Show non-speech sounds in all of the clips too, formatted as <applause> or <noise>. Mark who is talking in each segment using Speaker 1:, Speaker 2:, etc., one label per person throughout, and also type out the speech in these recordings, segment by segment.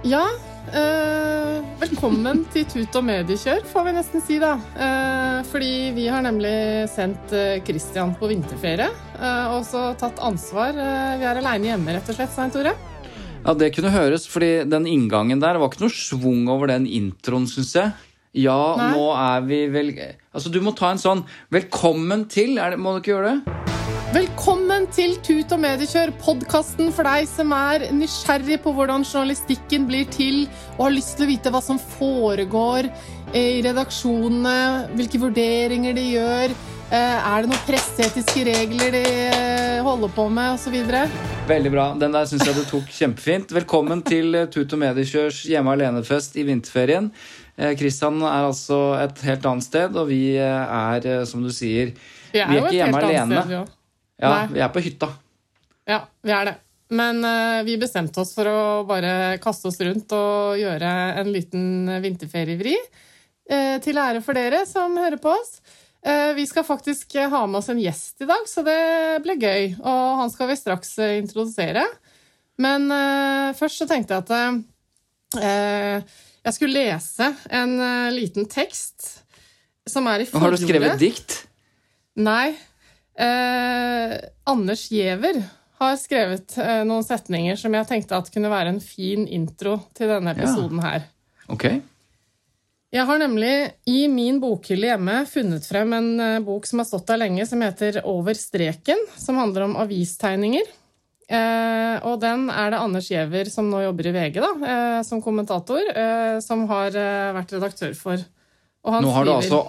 Speaker 1: Ja, eh, velkommen til Tut og mediekjør, får vi nesten si da. Eh, fordi vi har nemlig sendt eh, Christian på vinterferie, eh, og så tatt ansvar. Vi er aleine hjemme, rett og slett, Svein Tore.
Speaker 2: Ja, det kunne høres, fordi den inngangen der var ikke noe svung over den introen, syns jeg. Ja,
Speaker 1: Nei.
Speaker 2: nå er vi vel Altså, du må ta en sånn 'velkommen til', er det, må du ikke gjøre det?
Speaker 1: Velkommen til Tut og mediekjør, podkasten for deg som er nysgjerrig på hvordan journalistikken blir til, og har lyst til å vite hva som foregår eh, i redaksjonene, hvilke vurderinger de gjør. eh, Er det noen presseetiske regler de eh, holder på med, osv.?
Speaker 2: Veldig bra. Den der syns jeg du tok kjempefint. Velkommen til Tut og Mediekjørs hjemme alene-fest i vinterferien. Kristian er altså et helt annet sted, og vi er, som du sier
Speaker 1: Vi er,
Speaker 2: Vi er ikke hjemme alene.
Speaker 1: sted, også.
Speaker 2: Ja,
Speaker 1: Nei.
Speaker 2: vi er på hytta.
Speaker 1: Ja, vi er det. Men uh, vi bestemte oss for å bare kaste oss rundt og gjøre en liten vinterferievri. Uh, til ære for dere som hører på oss. Uh, vi skal faktisk ha med oss en gjest i dag, så det ble gøy. Og han skal vi straks introdusere. Men først så tenkte jeg at jeg skulle lese en liten tekst som er i
Speaker 2: Og Har du skrevet dikt?
Speaker 1: Nei. Eh, Anders Giæver har skrevet eh, noen setninger som jeg tenkte at kunne være en fin intro til denne episoden her.
Speaker 2: Ok.
Speaker 1: Jeg har nemlig i min bokhylle hjemme funnet frem en eh, bok som har stått der lenge, som heter Over streken, som handler om avistegninger. Eh, og den er det Anders Giæver, som nå jobber i VG da, eh, som kommentator, eh, som har vært redaktør for.
Speaker 2: Nå har du altså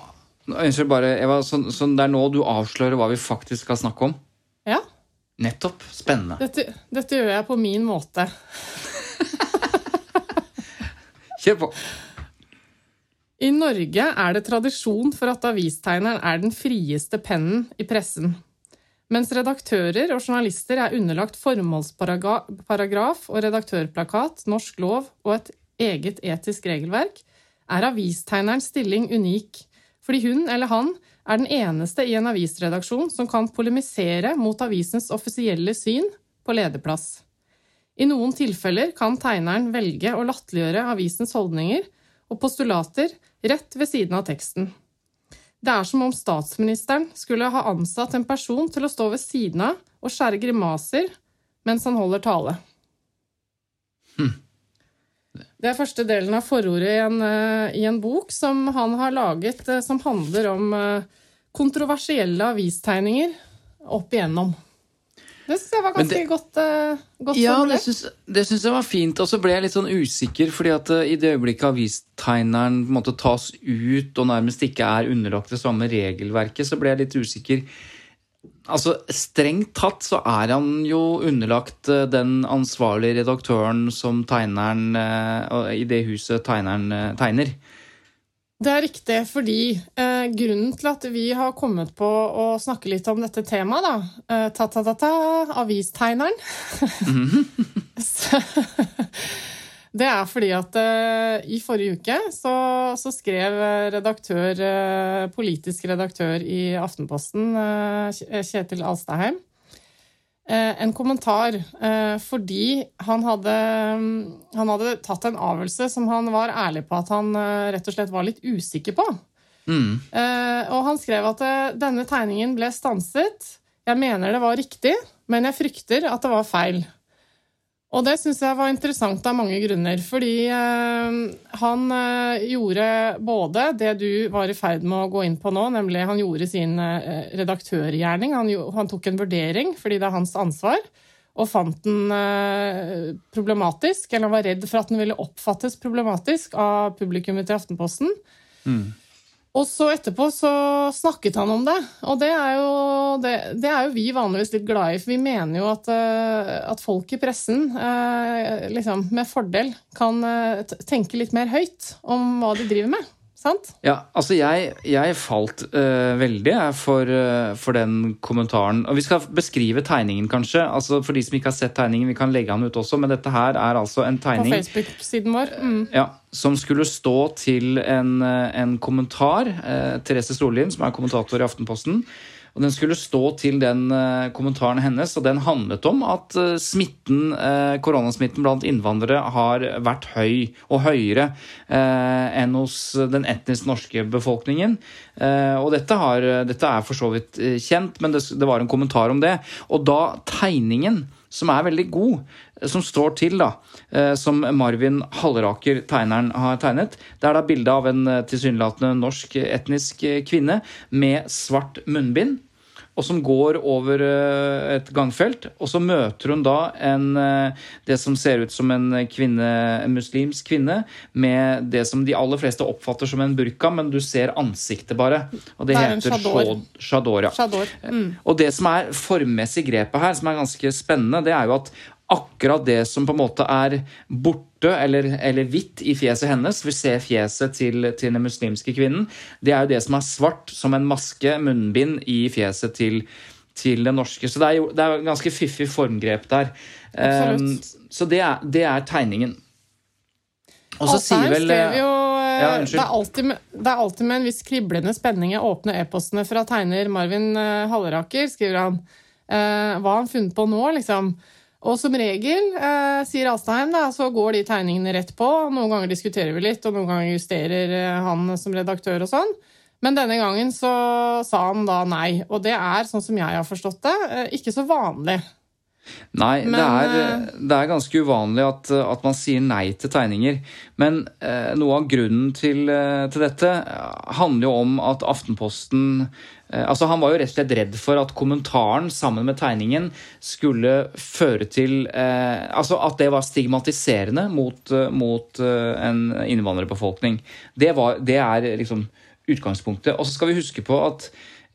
Speaker 2: Unnskyld, bare, Eva, så, så det er nå du avslører hva vi faktisk skal snakke om?
Speaker 1: Ja,
Speaker 2: Nettopp. Spennende.
Speaker 1: dette, dette gjør jeg på min måte. <laughs>
Speaker 2: Kjør på.
Speaker 1: I Norge er det tradisjon for at avistegneren er den frieste pennen i pressen. Mens redaktører og journalister er underlagt formålsparagraf og redaktørplakat, norsk lov og et eget etisk regelverk, er avistegnerens stilling unik, fordi hun eller han er den eneste i en avisredaksjon som kan polemisere mot avisens offisielle syn på lederplass. I noen tilfeller kan tegneren velge å latterliggjøre avisens holdninger og postulater rett ved siden av teksten. Det er som om statsministeren skulle ha ansatt en person til å stå ved siden av og skjære grimaser mens han holder tale. Det er første delen av forordet i en, eh, i en bok som han har laget, eh, som handler om eh, kontroversielle avistegninger opp igjennom. Det syns jeg var ganske
Speaker 2: det-
Speaker 1: godt, godt
Speaker 2: Ja, det
Speaker 1: formulert.
Speaker 2: det syns jeg var fint. Og så ble jeg litt sånn usikker, fordi at i det øyeblikket avistegneren på en måte tas ut og nærmest ikke er underlagt det samme regelverket, så ble jeg litt usikker. Altså, Strengt tatt så er han jo underlagt eh, den ansvarlige redaktøren som tegneren eh, i det huset tegneren eh, tegner.
Speaker 1: Det er riktig, fordi eh, grunnen til at vi har kommet på å snakke litt om dette temaet, da eh, Ta-ta-ta-ta, avistegneren <laughs> Så- Det er fordi at uh, i forrige uke så, så skrev eh, redaktør, uh, politisk redaktør i Aftenposten, uh, Kjetil Alstaheim, en kommentar fordi han hadde, han hadde tatt en avgjørelse som han var ærlig på at han rett og slett var litt usikker på.
Speaker 2: Mm.
Speaker 1: Og han skrev at denne tegningen ble stanset. Jeg mener det var riktig, men jeg frykter at det var feil. Og det syns jeg var interessant av mange grunner. Fordi eh, han eh, gjorde både det du var i ferd med å gå inn på nå, nemlig han gjorde sin eh, redaktørgjerning. Han, han tok en vurdering, fordi det er hans ansvar, og fant den problematisk. Eller han var redd for at den ville oppfattes problematisk av publikummet til Aftenposten. Og så etterpå så snakket han om det, og det er jo, det, det er jo vi vanligvis litt glad i, for vi mener jo at, eh, at folk i pressen eh, liksom med fordel kan eh, tenke litt mer høyt om hva de driver med. Sant?
Speaker 2: Ja, altså jeg, jeg falt uh, veldig for, uh, for den kommentaren. Og vi skal beskrive tegningen, kanskje. Altså For de som ikke har sett tegningen, vi kan legge den ut også, men dette her er altså en tegning På
Speaker 1: Facebook-siden vår. Mm.
Speaker 2: ja, som skulle stå til en, eh, en kommentar. Eh, Therese Storlien, som er kommentator i Aftenposten. Og Den skulle stå til den eh, kommentaren hennes, og den handlet om at eh, smitten, eh, koronasmitten blant innvandrere har vært høy, og høyere enn hos den etnisk norske befolkningen. Og dette, har, dette er for så vidt kjent, men det, det var en kommentar om det. Og da tegningen som er veldig god, som står til, da, eh, som Marvin Halleraker, tegneren, har tegnet. Det er da bilde av en eh, tilsynelatende norsk eh, etnisk kvinne med svart munnbind. Og som går over et gangfelt, og så møter hun da en, det som ser ut som en kvinne, en muslimsk kvinne, med det som de aller fleste oppfatter som en burka, men du ser ansiktet bare. Og det,
Speaker 1: Det er
Speaker 2: heter
Speaker 1: chador.
Speaker 2: chador ja.
Speaker 1: Shador. Mm.
Speaker 2: Og det som er formmessig grepet her, som er ganske spennende, det er jo at akkurat det som på en måte er borte eller, eller hvitt i fjeset hennes, vi ser fjeset til, til den muslimske kvinnen, det er jo det som er svart som en maske, munnbind, i fjeset til, til den norske. Så det er jo det er ganske fiffig formgrep der. Um, så det er, det er tegningen. Og så sier vel
Speaker 1: jo eh,
Speaker 2: Ja,
Speaker 1: det, er alltid det er alltid med en viss kriblende spenning jeg åpner e-postene fra tegner Marvin eh, Halleraker, skriver han. Uh, hva har han funnet på nå, liksom? Og som regel, eh, sier Alstheim, da, så går de tegningene rett på. Noen ganger diskuterer vi litt, og noen ganger justerer eh, han som redaktør og sånn. Men denne gangen så sa han da nei. Og det er, sånn som jeg har forstått det, eh, ikke så vanlig.
Speaker 2: Nei,
Speaker 1: Men,
Speaker 2: det, er,
Speaker 1: eh,
Speaker 2: det er ganske uvanlig at, at man sier nei til tegninger. Men eh, noe av grunnen til, eh, til dette eh, handler jo om at Aftenposten eh, Altså Han var jo rett og slett redd for at kommentaren sammen med tegningen skulle føre til eh, Altså at det var stigmatiserende mot, mot en innvandrerbefolkning. Det, var, det er liksom utgangspunktet. Og så skal vi huske på at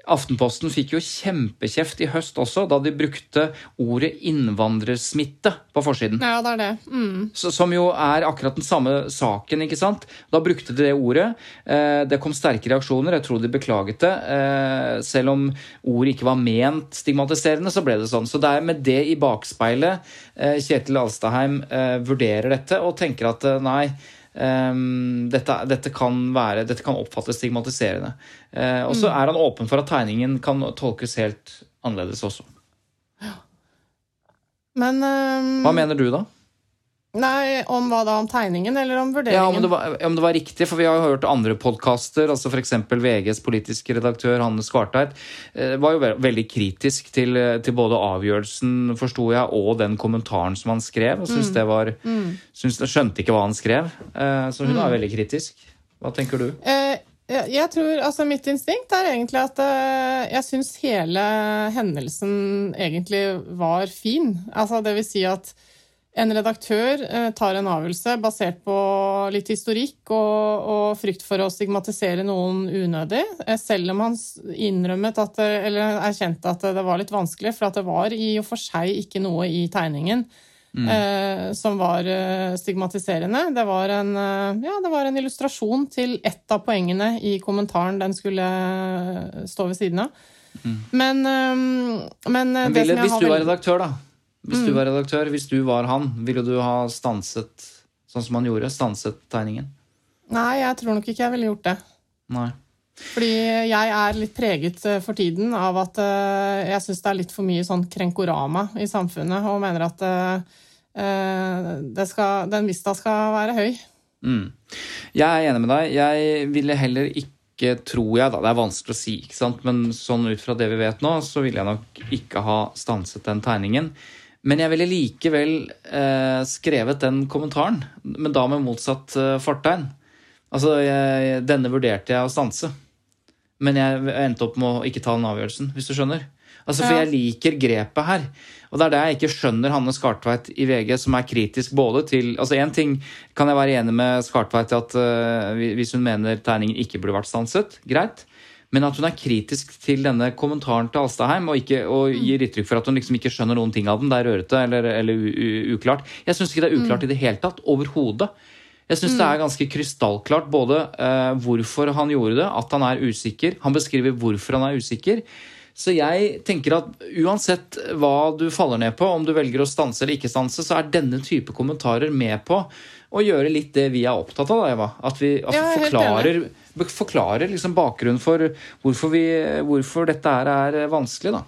Speaker 2: Aftenposten fikk jo kjempekjeft i høst også, da de brukte ordet innvandrersmitte på forsiden.
Speaker 1: Ja, det er det. Mm.
Speaker 2: Så, som jo er akkurat den samme saken, ikke sant? Da brukte de det ordet. Eh, det kom sterke reaksjoner, jeg tror de beklaget det. Eh, selv om ordet ikke var ment stigmatiserende, så ble det sånn. Så det er med det i bakspeilet eh, Kjetil Alstaheim vurderer dette og tenker at nei, ehm, dette, dette, kan være, dette kan oppfattes stigmatiserende. Uh, og så er han åpen for at tegningen kan tolkes helt annerledes også.
Speaker 1: Men um,
Speaker 2: Hva mener du, da?
Speaker 1: Nei, Om hva da? Om tegningen, eller om vurderingen?
Speaker 2: Ja, om det, var, om det var riktig, for vi har jo hørt andre podkaster, altså f.eks. VGs politiske redaktør Hanne Skvarteit, eh, var jo ve veldig kritisk til, eh, til både avgjørelsen, forsto jeg, og den kommentaren som han skrev. og syntes det var, synes, Skjønte ikke hva han skrev, eh, så hun er veldig kritisk. Hva tenker du?
Speaker 1: Eh, jeg tror, altså Mitt instinkt er egentlig at jeg syns hele hendelsen egentlig var fin. Altså Det vil si at en redaktør eh, tar en avgjørelse basert på litt historikk og, og frykt for å stigmatisere noen unødig, eh, selv om han innrømmet at, det- eller erkjente at det var litt vanskelig, for at det var i og for seg ikke noe i tegningen eh, som var eh, stigmatiserende. Det var, en, eh, ja, det var en illustrasjon til ett av poengene i kommentaren den skulle eh, stå ved siden av. Men, eh, men, eh,
Speaker 2: Men ville, hvis du var redaktør, da. Hvis du var redaktør, hvis du var han, ville du ha stanset sånn som han gjorde? Stanset tegningen?
Speaker 1: Nei, jeg tror nok ikke jeg ville gjort det.
Speaker 2: Nei.
Speaker 1: Fordi jeg er litt preget eh, for tiden av at eh, jeg syns det er litt for mye sånn krenkorama i samfunnet, og mener at eh, det skal, den lista skal være høy.
Speaker 2: Mm. Jeg er enig med deg. Jeg ville heller ikke, tror jeg, da, det er vanskelig å si, ikke sant? men sånn ut fra det vi vet nå, så ville jeg nok ikke ha stanset den tegningen. Men jeg ville likevel eh, skrevet den kommentaren, men da med motsatt eh, fortegn. Altså, jeg, denne vurderte jeg å stanse, men jeg endte opp med å ikke ta den avgjørelsen, hvis du skjønner. Altså, For jeg liker grepet her. Og det er det jeg ikke skjønner Hanne Skartveit i VG, som er kritisk både til Altså Én ting kan jeg være enig med Skartveit i at uh, hvis hun mener tegningen ikke burde vært stanset, greit. Men at hun er kritisk til denne kommentaren til Alstaheim og, ikke, og gir uttrykk for at hun liksom ikke skjønner noen ting av den, det er rørete eller, eller uklart. Jeg syns ikke det er uklart i det hele tatt. Overhodet. Jeg syns det er ganske krystallklart både uh, hvorfor han gjorde det, at han er usikker. Han beskriver hvorfor han er usikker. Så jeg tenker at uansett hva du faller ned på, om du velger å stanse eller ikke stanse, så er denne type kommentarer med på å gjøre litt det vi er opptatt av, da, Eva. At vi at
Speaker 1: Ja, forklarer er
Speaker 2: forklarer liksom bakgrunnen for hvorfor, vi, hvorfor dette er vanskelig, da.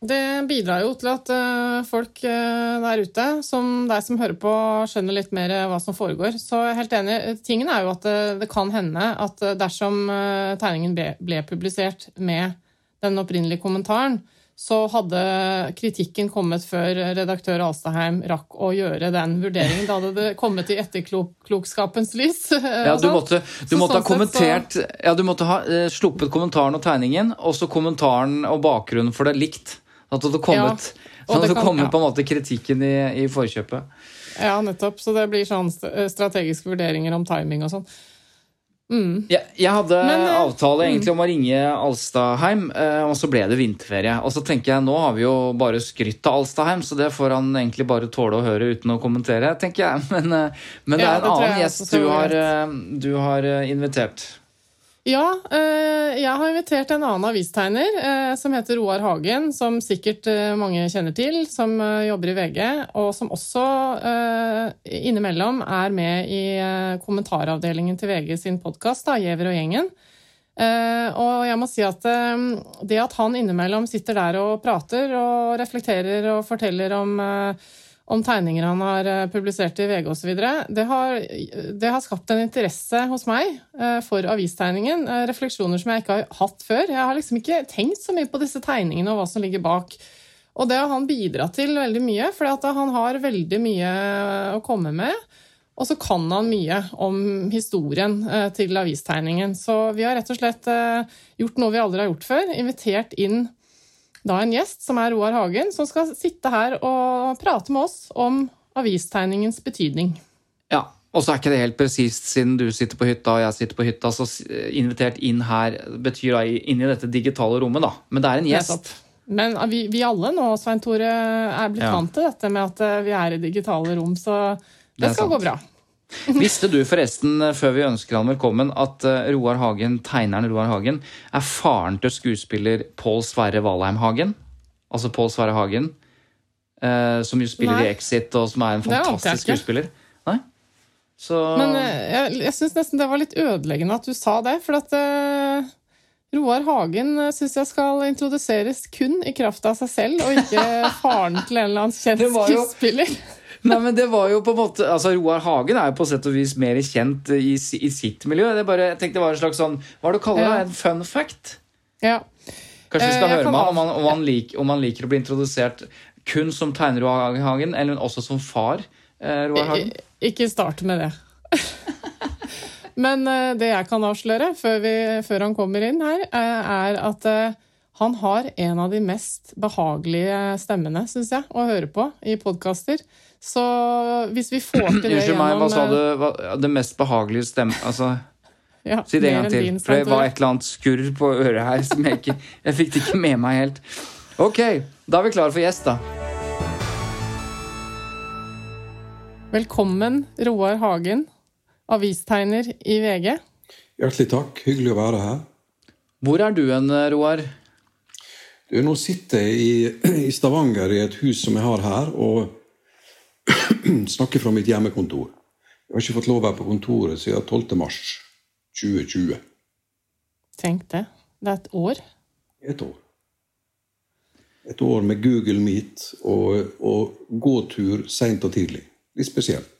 Speaker 1: Det bidrar jo til at eh, folk eh, der ute, som deg som hører på, skjønner litt mer hva som foregår. Så jeg er helt enig. Tingen er jo at det, kan hende at eh, dersom eh, tegningen ble publisert med den opprinnelige kommentaren, så hadde kritikken kommet før redaktør Alstaheim rakk å gjøre den vurderingen. Da hadde det kommet i etterklokskapens lys. <laughs>
Speaker 2: Ja, du måtte, du måtte
Speaker 1: sånn ha
Speaker 2: kommentert så- Ja, du måtte ha eh, sluppet kommentaren og tegningen, og så kommentaren og bakgrunnen for det likt. At det hadde kommet,
Speaker 1: Ja, det kan-
Speaker 2: kommet
Speaker 1: ja.
Speaker 2: på en måte kritikken i, i forkjøpet.
Speaker 1: Ja, nettopp. Så det blir sånn strategiske vurderinger om timing og sånn.
Speaker 2: Jeg, jeg hadde
Speaker 1: Men, eh,
Speaker 2: avtale egentlig om å ringe Alstaheim, eh, og så ble det vinterferie. Og så tenker jeg, nå har vi jo bare skrytt av Alstaheim, så det får han egentlig bare tåle å høre uten å kommentere, tenker jeg. <laughs> Men, eh, men det er en
Speaker 1: det tror
Speaker 2: annen gjest du har, du har invitert.
Speaker 1: Ja, eh, jeg har invitert en annen avistegner eh, som heter Roar Hagen, som sikkert eh, mange kjenner til, som jobber i VG, og som også innimellom er med i kommentaravdelingen til VG sin podkast, Gjever og gjengen. Og jeg må si at det at han innimellom sitter der og prater og reflekterer og forteller om om tegninger han har eh, publisert i VG osv. Det, har- det har skapt en interesse hos meg eh, for avistegningen. eh, Refleksjoner som jeg ikke har hatt før. Jeg har liksom ikke tenkt så mye på disse tegningene og hva som ligger bak. Og det har han bidratt til veldig mye, for han har veldig mye å komme med. Og så kan han mye om historien til avistegningen. Så vi har rett og slett gjort noe vi aldri har gjort før. Invitert inn da en gjest, som er Roar Hagen, som skal sitte her og prate med oss om avistegningens betydning.
Speaker 2: Ja, og så er ikke det helt presist, siden du sitter på hytta og jeg sitter på hytta. Så invitert inn her betyr da inn i dette digitale rommet, da. Men det er en gjest.
Speaker 1: Men vi, vi alle nå, Svein Tore, er blitt
Speaker 2: Ja.
Speaker 1: vant til dette med at eh, vi er i digitale rom, så
Speaker 2: Det
Speaker 1: det skal
Speaker 2: sant.
Speaker 1: gå bra.
Speaker 2: Visste du forresten, eh, før vi ønsker han velkommen, at eh, Roar Hagen, tegneren Roar Hagen er faren til skuespiller Pål Sverre Valheim Hagen? Altså Pål Sverre Hagen, eh, som jo spiller
Speaker 1: Nei.
Speaker 2: i Exit, og som er en fantastisk skuespiller. Nei? Så
Speaker 1: Men jeg, jeg syns nesten det var litt ødeleggende at du sa det, for at uh... Roar Hagen syns jeg skal introduseres kun i kraft av seg selv, og ikke <laughs> faren til en eller annen kjent skuespiller.
Speaker 2: Nei, men det var jo på en måte Altså, Roar Hagen er jo på sett og vis mer kjent i, i sitt miljø. Det bare, jeg tenkte det var en slags sånn Hva er det du kaller
Speaker 1: Ja.
Speaker 2: det? En fun fact?
Speaker 1: Ja.
Speaker 2: Kanskje vi
Speaker 1: Eh,
Speaker 2: skal
Speaker 1: jeg
Speaker 2: høre med om, han, om, han lik, om han liker å bli introdusert kun som tegner Roar Hagen, eller også som far eh, Roar Hagen.
Speaker 1: Ikke start med det. <laughs> Men eh, det jeg kan avsløre før, vi, før han kommer inn her, eh, er at eh, han har en av de mest behagelige stemmene, syns jeg, å høre på i podkaster. Så hvis vi får til det
Speaker 2: Unnskyld meg, hva sa
Speaker 1: eh,
Speaker 2: du? Hva, det mest behagelige stemme... Altså,
Speaker 1: ja,
Speaker 2: si det en gang til.
Speaker 1: din,
Speaker 2: For det var et eller annet skurr på øret her som jeg ikke Jeg fikk det ikke med meg helt. Ok, da er vi klare for gjest, da.
Speaker 1: Velkommen, Roar Hagen, avistegner i VG.
Speaker 3: Hjertelig takk. Hyggelig å være her.
Speaker 2: Hvor er du hen, Roar?
Speaker 3: Du, nå sitter jeg i, i Stavanger i et hus som jeg har her, og <clears throat> snakker fra mitt hjemmekontor. Jeg har ikke fått lov å være på kontoret siden 12. mars 2020.
Speaker 1: Tenk det. Det er et år.
Speaker 3: Et år. Et år med Google Meet og, og gåtur seint og tidlig. Litt spesielt.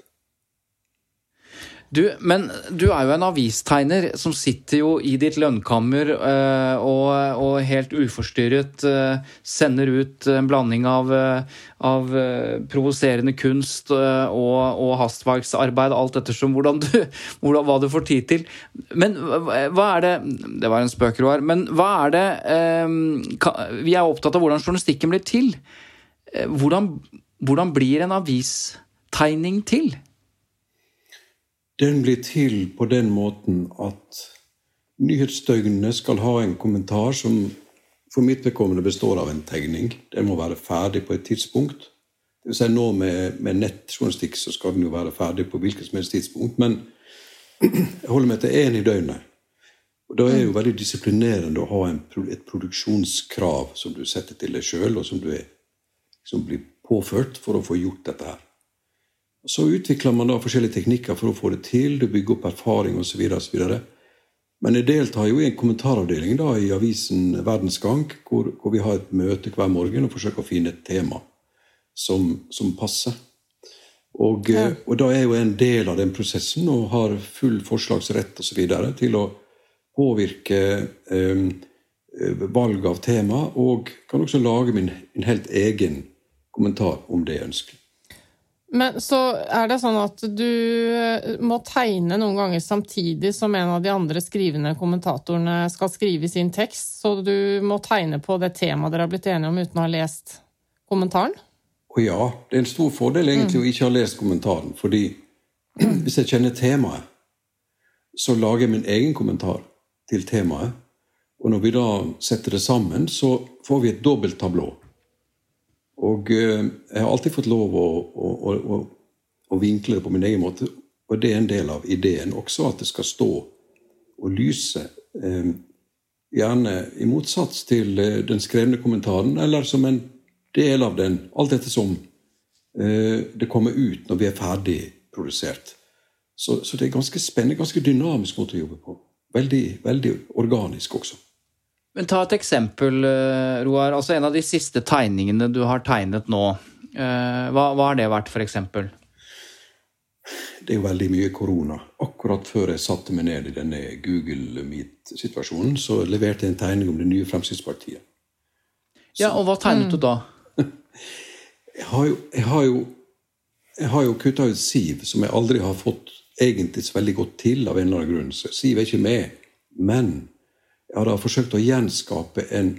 Speaker 2: Du, men du er jo en avistegner som sitter jo i ditt lønnkammer øh, og, og, helt uforstyrret øh, sender ut en blanding av, øh, av provoserende kunst og, og hastverksarbeid, alt ettersom hvordan du, <laughs> hvordan, hva du får tid til. Men hva er det Det var en spøk, Roar. Men hva er det Vi er opptatt av hvordan journalistikken blir til. Hvordan, hvordan blir en avistegning til?
Speaker 3: Den blir til på den måten at nyhetsdøgnet skal ha en kommentar som for mitt vedkommende består av en tegning. Den må være ferdig på et tidspunkt. Det vil si nå med, med nettjournalistikk så skal den jo være ferdig på hvilket som helst tidspunkt. Men jeg holder meg til én i døgnet. Og Da er det jo veldig disiplinerende å ha en, et produksjonskrav som du setter til deg sjøl, og som du er, som blir påført for å få gjort dette her. Så utvikler man da forskjellige teknikker for å få det til. Du bygger opp erfaring osv. Men jeg deltar jo i en kommentaravdeling da, i avisen Verdens Gang, hvor, hvor, vi har et møte hver morgen og forsøker å finne et tema som, som passer. Og, ja. og, da er jeg jo en del av den prosessen og har full forslagsrett osv. til å påvirke eh, valg av tema, og kan også lage min, min helt egen kommentar om det er ønskelig.
Speaker 1: Men så er det sånn at du eh, må tegne noen ganger samtidig som en av de andre skrivende kommentatorene skal skrive sin tekst, så du må tegne på det temaet dere har blitt enige om uten å ha lest kommentaren?
Speaker 3: Å ja. Det er en stor fordel egentlig mm. å ikke ha lest kommentaren, fordi <clears throat> hvis jeg kjenner temaet, så lager jeg min egen kommentar til temaet. Og når vi da setter det sammen, så får vi et dobbelt tablå. Og eh, jeg har alltid fått lov å, å, å, og vinkle det på min egen måte. Og det er en del av ideen også, at det skal stå og lyse. Eh, gjerne i motsats til eh, den skrevne kommentaren, eller som en del av den, alt dette som det kommer ut når vi er ferdig produsert. Så, så det er ganske spennende, ganske dynamisk måte å jobbe på. Veldig, veldig organisk også.
Speaker 2: Men Ta et eksempel, eh, Roar. Altså En av de siste tegningene du har tegnet nå. Eh, hva, hva har det vært, f.eks.?
Speaker 3: Det er jo veldig mye korona. Akkurat før jeg satte meg ned i denne Google Meet-situasjonen, så leverte jeg en tegning om det nye Fremskrittspartiet.
Speaker 2: Så, ja, Og hva tegnet mm. du da? <laughs>
Speaker 3: jeg har jo, jeg har jo, jeg har jo kutta ut Siv, som jeg aldri har fått egentlig så veldig godt til av en eller annen grunn. Så Siv er ikke med. Men jeg har da forsøkt å gjenskape en,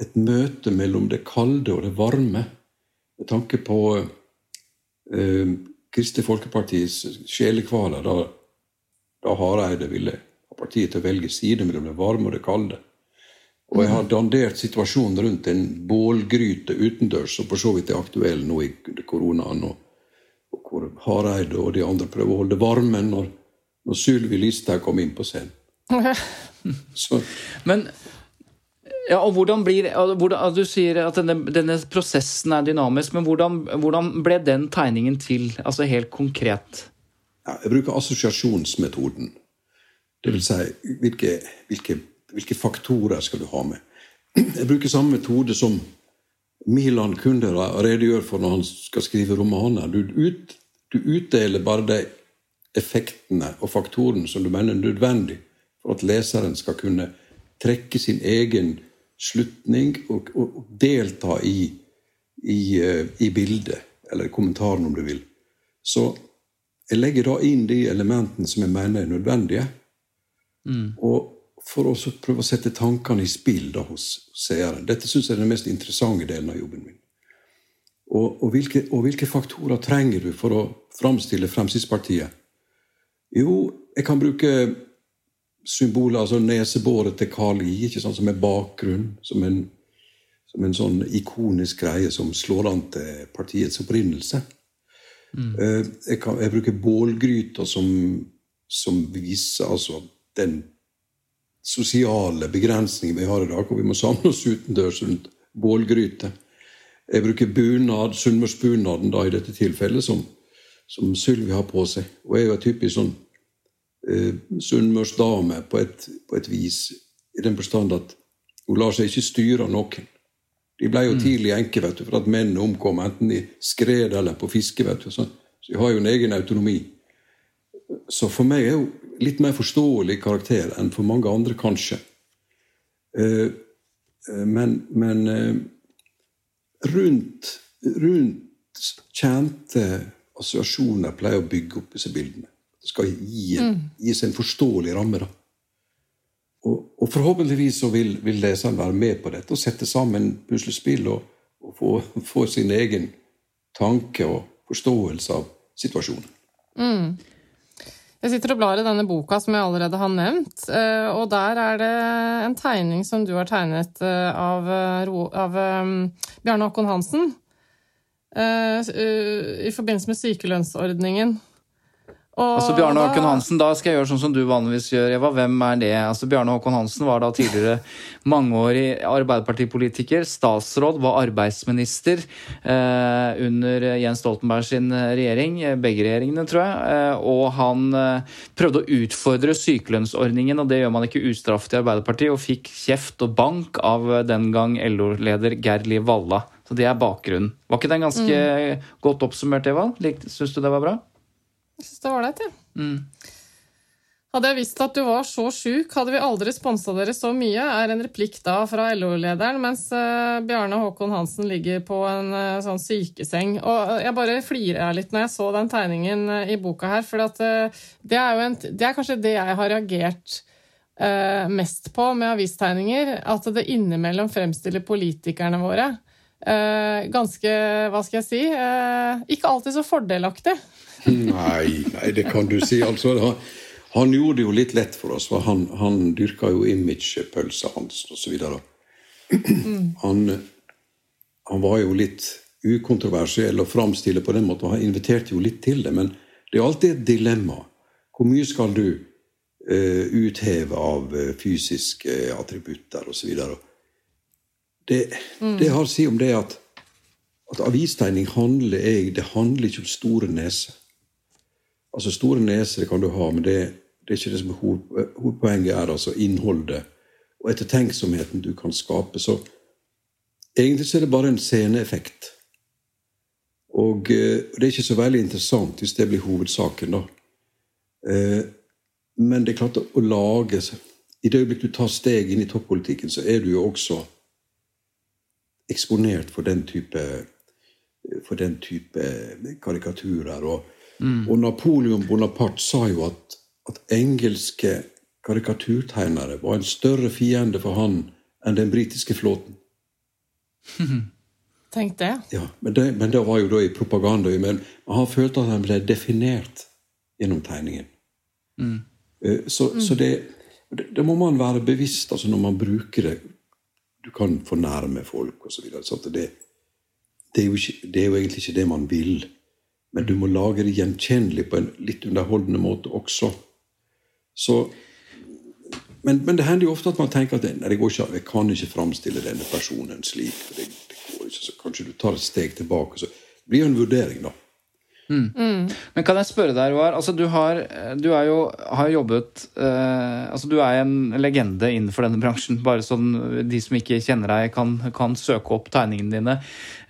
Speaker 3: et møte mellom det kalde og det varme, med tanke på eh, Kristelig Folkepartis sjelekvaler da, da Hareide ville ha partiet til å velge side mellom det varme og det kalde. Og jeg har dandert situasjonen rundt en bålgryte utendørs, som for så vidt er aktuell nå i koronaen, og, og hvor Hareide og de andre prøver å holde varmen når, når Sylvi Listhaug kom inn på scenen. <laughs>
Speaker 2: Så. Men ja, og hvordan blir, hvordan, Du sier at denne, denne, prosessen er dynamisk, men hvordan, hvordan, ble den tegningen til? Altså helt konkret?
Speaker 3: Ja, jeg bruker assosiasjonsmetoden. Det vil si, hvilke, hvilke, hvilke, faktorer skal du ha med? Jeg bruker samme metode som Milan Kundera redegjør for når han skal skrive romaner. Du, ut, du utdeler bare de effektene og faktorene som du mener er nødvendig for at leseren skal kunne trekke sin egen slutning og, og, og delta i, i, uh, i, bildet, eller kommentaren, om du vil. Så jeg legger da inn de elementene som jeg mener er nødvendige. Mm. Og for å prøve å sette tankene i spill da hos seeren. Dette syns jeg er den mest interessante delen av jobben min. Og, og, hvilke, og, hvilke, faktorer trenger du for å framstille Fremskrittspartiet? Jo, jeg kan bruke symboler, altså nesebåret til Carl I, sant, som er bakgrunn, som en, som en sånn ikonisk greie som slår an til partiets opprinnelse. Mm. Eh, jeg, kan, jeg, bruker bålgryter som, som, viser altså den sosiale begrensningen vi har i dag, hvor vi må samle oss utendørs rundt bålgryter. Jeg bruker bunad, sunnmørsbunaden i dette tilfellet, som, som Sylvi har på seg. Og jeg er jo typisk sånn sunnmørsdame på, på, et vis, i den forstand at hun lar seg ikke styre av noen. De ble jo mm. tidlig enke vet du, for at mennene omkom enten i skred eller på fiske. vet du, så, så de har jo en egen autonomi. så for meg er hun litt mer forståelig karakter enn for mange andre, kanskje. Eh, eh, men, men eh, rundt, rundt kjente assosiasjoner pleier å bygge opp disse bildene. Det skal gi, mm. gis en forståelig ramme. da. Og, og forhåpentligvis så vil, vil leseren være med på dette og sette sammen puslespill og, og få, få, sin egen tanke og forståelse av situasjonen.
Speaker 1: Mm. Jeg sitter og blar i denne boka som jeg allerede har nevnt, eh, og der er det en tegning som du har tegnet eh, av, eh, av Bjarne Håkon Hansen i forbindelse med sykelønnsordningen.
Speaker 2: Og altså Bjarne Håkon Hansen, Da skal jeg gjøre sånn som du vanligvis gjør. Eva, hvem er det? Altså Bjarne Håkon Hansen var da tidligere mangeårig arbeiderpartipolitiker, statsråd, var arbeidsminister eh, under Jens Stoltenberg sin regjering, begge regjeringene, tror jeg. Eh, og han eh, prøvde å utfordre sykelønnsordningen, og det gjør man ikke ustraffet i Arbeiderpartiet, og fikk kjeft og bank av den gang LO-leder Geir Liv Valla. Så det er bakgrunnen. Var ikke den ganske mm. godt oppsummert, Eva? Syns du det var bra?
Speaker 1: Jeg syns det var ålreit, jeg. Ja. Mm. Hadde jeg visst at du var så sjuk, hadde vi aldri sponsa dere så mye, er en replikk da fra LO-lederen, mens uh, Bjarne Håkon Hansen ligger på en uh, sånn sykeseng. Og uh, jeg bare flirer litt når jeg så den tegningen i boka her, for at, det, er en, det, er kanskje det jeg har reagert mest på med avistegninger, at det innimellom fremstiller politikerne våre ganske, hva skal jeg si, ikke alltid så fordelaktig.
Speaker 3: Nei, nei, det kan du si. Altså, han, han, gjorde det jo litt lett for oss, for han, han dyrka jo imagepølsa hans osv. Han, han var jo litt ukontroversiell å framstille på den måten. Han inviterte jo litt til det, men det er alltid et dilemma. Hvor mye skal du uh, utheve av uh, fysiske attributter osv.? Det, mm. det har å si om det at, at avistegning handler, det handler ikke om store neser. Altså Store neser kan du ha, men det, det er ikke det som er hoved, hovedpoenget. er altså Innholdet og ettertenksomheten du kan skape. Så egentlig så er det bare en sceneeffekt. Og og det er ikke så veldig interessant hvis det blir hovedsaken, da. Eh, men det er klart å lage I det øyeblikk du tar steg inn i toppolitikken, så er du jo også eksponert for den type, for den type karikaturer. og Mm. Og Napoleon Bonaparte sa jo at, at engelske karikaturtegnere var en større fiende for han enn den britiske flåten. <laughs>
Speaker 1: Tenk det.
Speaker 3: Ja, men det, men det var jo da i propaganda. Men han følte at han ble definert gjennom tegningen. Mm. Eh, så, mm. så det, det, må man være bevisst altså når man bruker det. Du kan fornærme folk osv. Det, det, er det er jo egentlig ikke det man vil. Men du må lage det gjenkjennelig på en litt underholdende måte også. Så, men, men, det hender jo ofte at man tenker at nei, det går ikke, jeg kan ikke framstille denne personen slik. Det, det går ikke, så Kanskje du tar et steg tilbake. Så det blir jo en vurdering, da.
Speaker 2: Mm. Mm. Men kan jeg spørre deg, Roar. Altså, du, har, du er jo, har jobbet eh, altså, Du er en legende innenfor denne bransjen. Bare sånn de som ikke kjenner deg, kan, kan søke opp tegningene dine.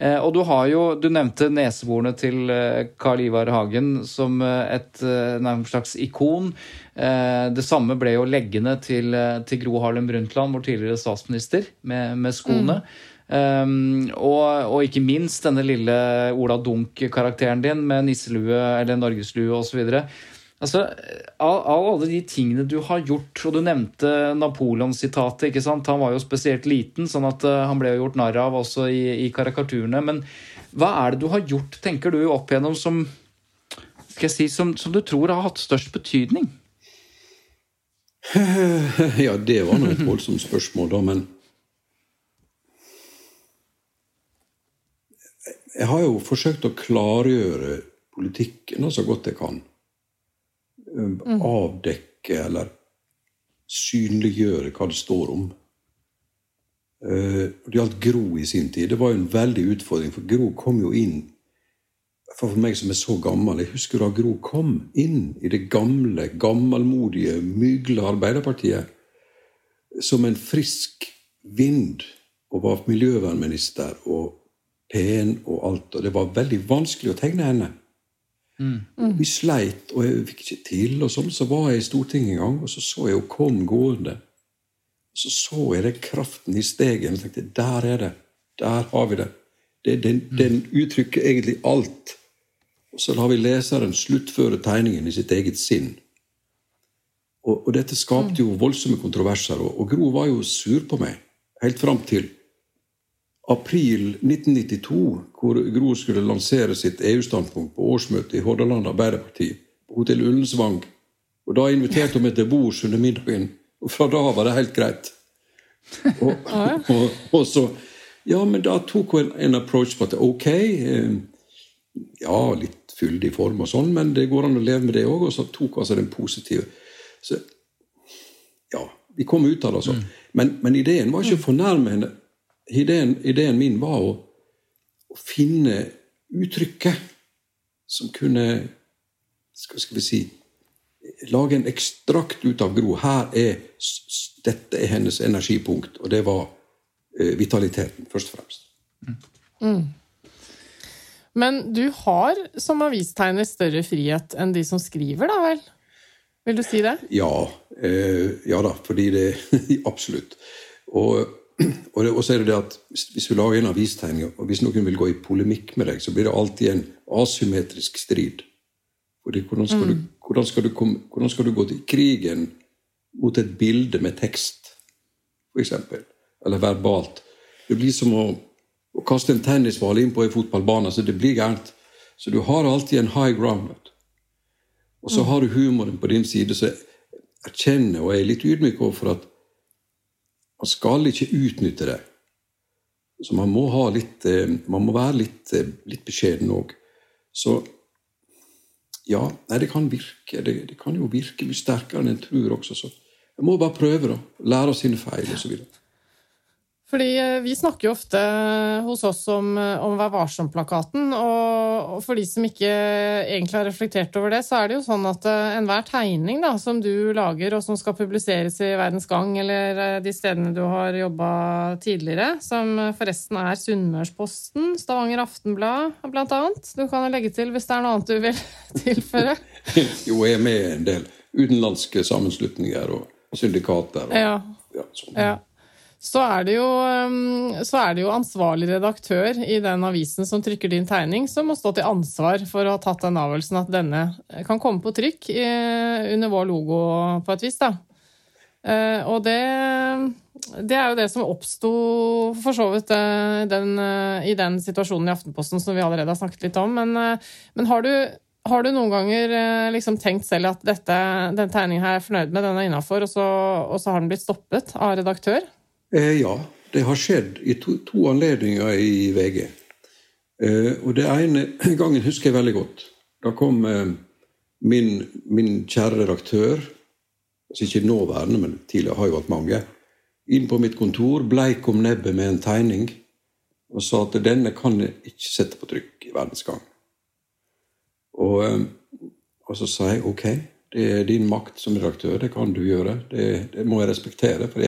Speaker 2: Eh, og du har jo Du nevnte neseborene til eh, Carl Ivar Hagen som eh, et nærmest slags ikon. Eh, det samme ble jo leggene til, til Gro Harlem Brundtland, vår tidligere statsminister, med, med skoene. Mm. Um, og, og, ikke minst denne lille Ola Dunk-karakteren din med nisselue eller norgeslue osv. Altså, av, av alle de tingene du har gjort, og du nevnte Napoleon-sitatet ikke sant? Han var jo spesielt liten, sånn at uh, han ble jo gjort narr av også i, i, karikaturene. Men hva er det du har gjort, tenker du, opp igjennom som, skal jeg si, som, som du tror har hatt størst betydning? <laughs>
Speaker 3: Ja, det var nå et voldsomt spørsmål, da, men Jeg har jo forsøkt å klargjøre politikken så godt jeg kan. Mm. Avdekke eller synliggjøre hva det står om. Uh, det gjaldt Gro i sin tid. Det var jo en veldig utfordring, for Gro kom jo inn For meg som er så gammel, jeg husker da Gro kom inn i det gamle, gammelmodige, mygle Arbeiderpartiet som en frisk vind og var miljøvernminister og pen og alt. Og det var veldig vanskelig å tegne henne. Vi sleit, og jeg fikk ikke til. og sånn. Så var jeg i Stortinget en gang, og så så jeg henne kom gående. Så så jeg den kraften i stegen og tenkte der er det. Der har vi det. det den, den uttrykker egentlig alt. Og så lar vi leseren sluttføre tegningen i sitt eget sinn. Og, og dette skapte jo voldsomme kontroverser, og, og Gro var jo sur på meg helt fram til april 1992, hvor Gro skulle lansere sitt EU-standpunkt på årsmøtet i Hordaland Arbeiderparti på Hotell Ullensvang. Og Da inviterte hun meg til bords under middagen, og fra da var det helt greit. Og, <laughs> og, og så, ja, men da tok hun en, en approach på at ok, eh, ja, litt fyldig form og sånn, men det går an å leve med det òg. Og så tok hun altså den positive. Så ja, vi kom ut av det, altså. Men, men ideen var ikke å fornærme henne. Ideen, ideen min var å, å finne uttrykket som kunne skal, skal vi si Lage en ekstrakt ut av Gro. Her er, dette er hennes energipunkt, og det var eh, vitaliteten, først og fremst.
Speaker 1: Men du har som avistegner større frihet enn de som skriver, da vel? Vil du si det?
Speaker 3: Ja, eh, ja da, fordi det <laughs> Absolutt. Og, og, så er det det at hvis, vi lager en avistegning, og hvis noen vil gå i polemikk med deg, så blir det alltid en asymmetrisk strid. Fordi hvordan skal, du, hvordan, skal du komme, hvordan skal du gå til krigen mot et bilde med tekst, eksempel? Eller verbalt? Det blir som å, å kaste en tennisball inn på en fotballbane. så Det blir gærent. Så du har alltid en high ground. Og så har du humoren på din side, så jeg erkjenner og er litt ydmyk overfor at man skal ikke utnytte det. Så man må, litt, eh, man må være litt, eh, litt beskjeden òg. Så ja, nei, det kan virke. Det, det kan jo virke mye sterkere enn en tror også. Så jeg må bare prøve, da. Lære av sine feil osv.
Speaker 1: Fordi eh, vi snakker jo ofte hos oss om, eh, om Vær varsom-plakaten, og, og for de som ikke egentlig har reflektert over det, så er det jo sånn at eh, enhver tegning da, som du lager, og som skal publiseres i Verdens Gang eller eh, de stedene du har jobba tidligere, som eh, forresten er Sunnmørsposten, Stavanger Aftenblad blant annet. Du kan jo legge til hvis det er noe annet du vil <laughs> tilføre. <laughs>
Speaker 3: Jo, jeg er med i en del utenlandske sammenslutninger og syndikater. Og,
Speaker 1: Ja.
Speaker 3: ja, sånn.
Speaker 1: Ja. Så er, det jo, um, så er det jo ansvarlig redaktør i den avisen som trykker din tegning, som må stå til ansvar for å ha tatt den avgjørelsen at denne kan komme på trykk under vår logo på et vis. da. Eh, og det, det er jo det som oppsto for så vidt eh, den, eh, i den situasjonen i Aftenposten som vi allerede har snakket litt om. Men, eh, men har, du, har du noen ganger eh, liksom tenkt selv at dette, den tegningen her er fornøyd med, den er innafor, og, og så har den blitt stoppet av redaktør?
Speaker 3: Eh, ja, det har skjedd i to, to anledninger i VG. Eh, og det ene <clears throat> gangen husker jeg veldig godt. Da kom eh, min, min kjære redaktør, altså ikke nåværende, men tidligere har jo vært mange, inn på mitt kontor, bleik om nebbet med en tegning, og sa at denne kan jeg ikke sette på trykk i Verdens Gang. Og, eh, og så sa jeg ok, det er din makt som redaktør, det kan du gjøre. Det, det må jeg respektere. for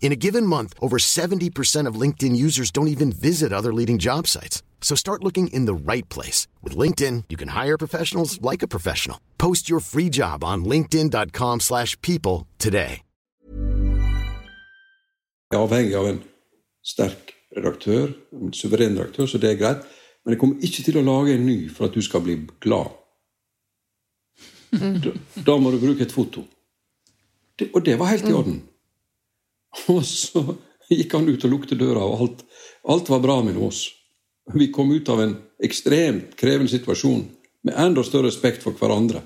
Speaker 4: In a given month, over 70% of LinkedIn users don't even visit other leading job sites. So start looking in the right place. With LinkedIn, you can hire professionals like a professional. Post your free job on linkedin.com slash people today.
Speaker 3: Jeg er avhengig av en sterk redaktør, en suveren redaktør, så det er greit. Men jeg kommer ikke til å lage en ny for at du skal bli glad. Da, da må du bruke et foto. Det, og det var helt i orden. <laughs> Og så gikk han ut og lukte døra, og alt, alt var bra med oss. Vi kom ut av en ekstremt krevende situasjon med enda større respekt for hverandre.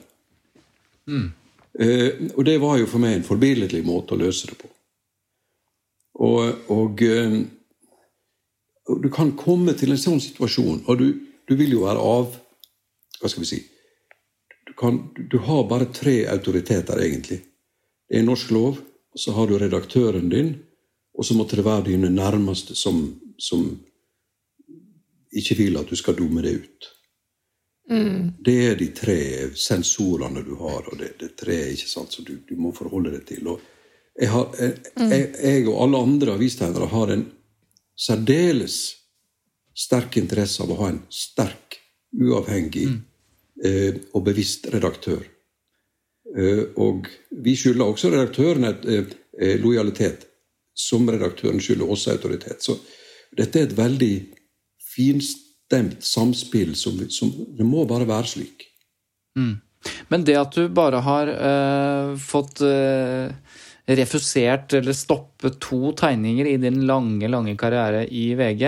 Speaker 3: Eh, og det var jo for meg en forbilledlig måte å løse det på. Og, og, eh, og du kan komme til en sånn situasjon, og du, du vil jo være av Hva skal vi si du, kan, du, du har bare tre autoriteter, egentlig. Det er norsk lov, og så har du redaktøren din, og så måtte det være dine nærmeste som, som ikke vil at du skal dumme det ut. Det er de tre sensorene du har, og det, det tre ikke sant, som du, du må forholde deg til. Og jeg, har, jeg, jeg, jeg og alle andre avistegnere har en særdeles sterk interesse av å ha en sterk, uavhengig eh, og bevisst redaktør. Eh, og vi skylder også redaktøren et, eh, eh, lojalitet, som redaktøren skylder oss autoritet. Så dette er et veldig finstemt samspill som, som Det må bare være slik.
Speaker 2: Men det at du bare har øh, fått øh, refusert eller stoppet to tegninger i din lange, lange karriere i VG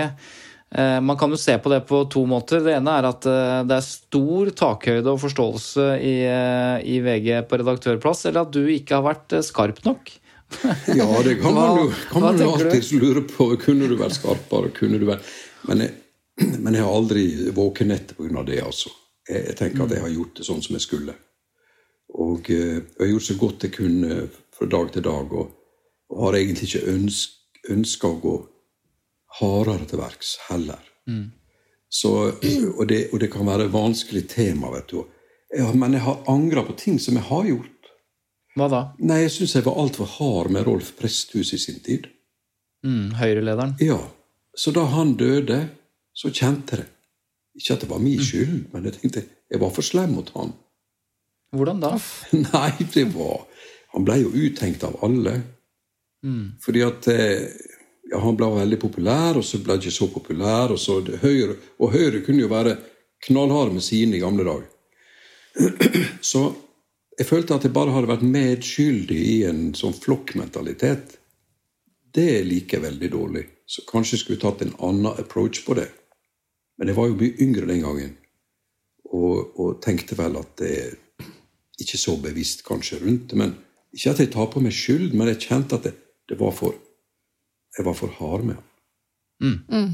Speaker 2: Man kan jo se på det på to måter. Det ene er at eh, det er stor takhøyde og forståelse i, eh, i VG på redaktørplass, eller at du ikke har vært eh, skarp nok. <laughs>
Speaker 3: Ja, det kan man jo, kan man jo alltids lure på. Kunne du vært skarpere? Kunne du vært... Men, jeg, <clears throat> men jeg har aldri våken etter pga. det. altså. Jeg, jeg tenker at jeg har gjort det sånn som jeg skulle. Og eh, jeg har gjort så godt jeg kunne fra dag til dag, og, og har egentlig ikke ønsk, ønska å gå hardere til verks heller. Så, <clears throat> og, det, og det kan være et vanskelig tema, vet du. Jeg, men jeg har angra på ting som jeg har gjort.
Speaker 2: Hva da?
Speaker 3: Nei, jeg syns jeg var altfor hard med Rolf Presthus i sin tid.
Speaker 2: Mm, Høyrelederen.
Speaker 3: Ja, Så da han døde, så kjente jeg det. Ikke at det var min skyld, men jeg tenkte jeg var for slem mot han.
Speaker 2: Hvordan da? <laughs>
Speaker 3: Nei, det var Han ble jo uttenkt av alle. Fordi at eh, Han ble veldig populær, og så ble han ikke så populær. Og, så Høyre, og Høyre kunne jo være knallharde med sine i gamle dager. <clears throat> Så jeg følte at jeg bare hadde vært medskyldig i en sånn flokkmentalitet. Det liker jeg veldig dårlig. Så kanskje jeg skulle tatt en annen approach på det. Men jeg var jo mye yngre den gangen, og, og tenkte vel at det ikke så bevisst kanskje rundt det. Men ikke at jeg tar på meg skyld, men jeg kjente at det, det var for jeg var for hard med han.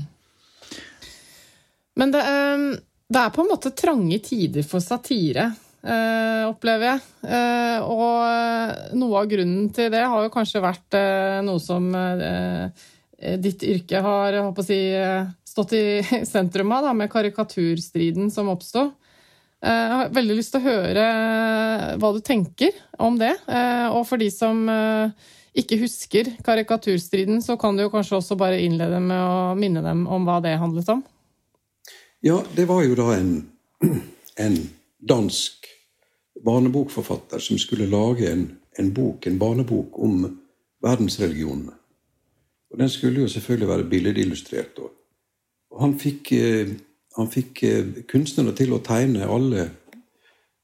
Speaker 1: Men det, eh, det er på en måte trange tider for satire, eh, opplever jeg. Eh, og noe av grunnen til det har jo kanskje vært eh, noe som ditt yrke har jeg håper å si, stått i <laughs> sentrum av, da, med karikaturstriden som oppsto. Eh, Jeg har veldig lyst til å høre hva du tenker om det. Eh, Og for de som ikke husker karikaturstriden, så kan du kanskje også bare innlede med å minne dem om hva det handlet om.
Speaker 3: Ja, det var jo da en, en dansk barnebokforfatter som skulle lage en, en bok, en barnebok om verdensreligionene. Og Den skulle jo selvfølgelig være billedillustrert. Og han fikk, eh, han fikk eh, kunstnerne til å tegne alle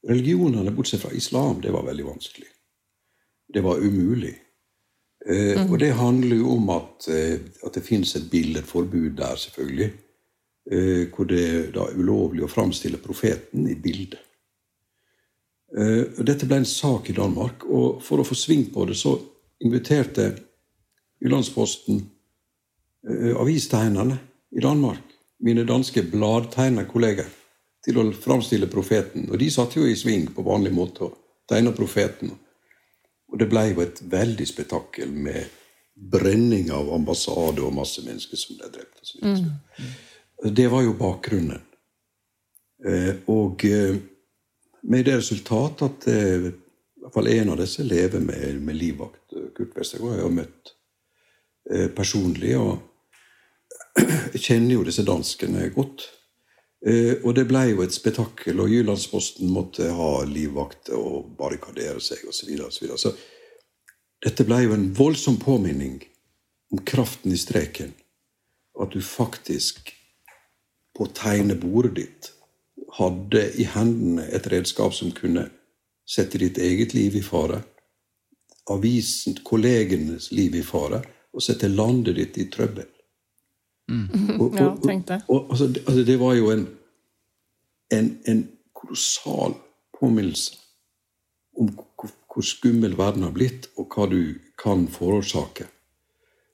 Speaker 3: religionene, bortsett fra islam. Det var veldig vanskelig. Det var umulig. Eh, Og det handler jo om at, eh, at det fins et billedforbud der, selvfølgelig. Eh, hvor det da er ulovlig å framstille profeten i bildet. Eh, dette ble en sak i Danmark, og for å få sving på det, så inviterte Jyllandsposten eh, avistegnerne i Danmark, mine danske bladtegnerkolleger, til å framstille profeten. Og de satt jo i sving på vanlig måte og tegna profeten. Og det ble jo et veldig spetakkel med brenning av ambassade og masse mennesker som ble drept. Og så videre. Det var jo bakgrunnen. Eh, og eh, med det resultat at eh, i hvert fall en av disse lever med, med livvakt. Kurt Westergård har jeg møtt eh, personlig. Og <clears throat> jeg kjenner jo disse danskene godt. Eh, og det ble jo et spetakkel, og Jyllandsposten måtte ha livvakter og barrikadere seg osv. Så, videre, og så, videre. så dette ble jo en voldsom påminning om kraften i streken. At du faktisk på tegnebordet ditt hadde i hendene et redskap som kunne sette ditt eget liv i fare, avisen, kollegenes liv i fare, og sette landet ditt i trøbbel.
Speaker 1: Mm. Og, og, ja, tenk det.
Speaker 3: Og, altså, altså, det var jo en, en, en kolossal påminnelse om hvor, hvor, skummel verden har blitt, og hva du kan forårsake.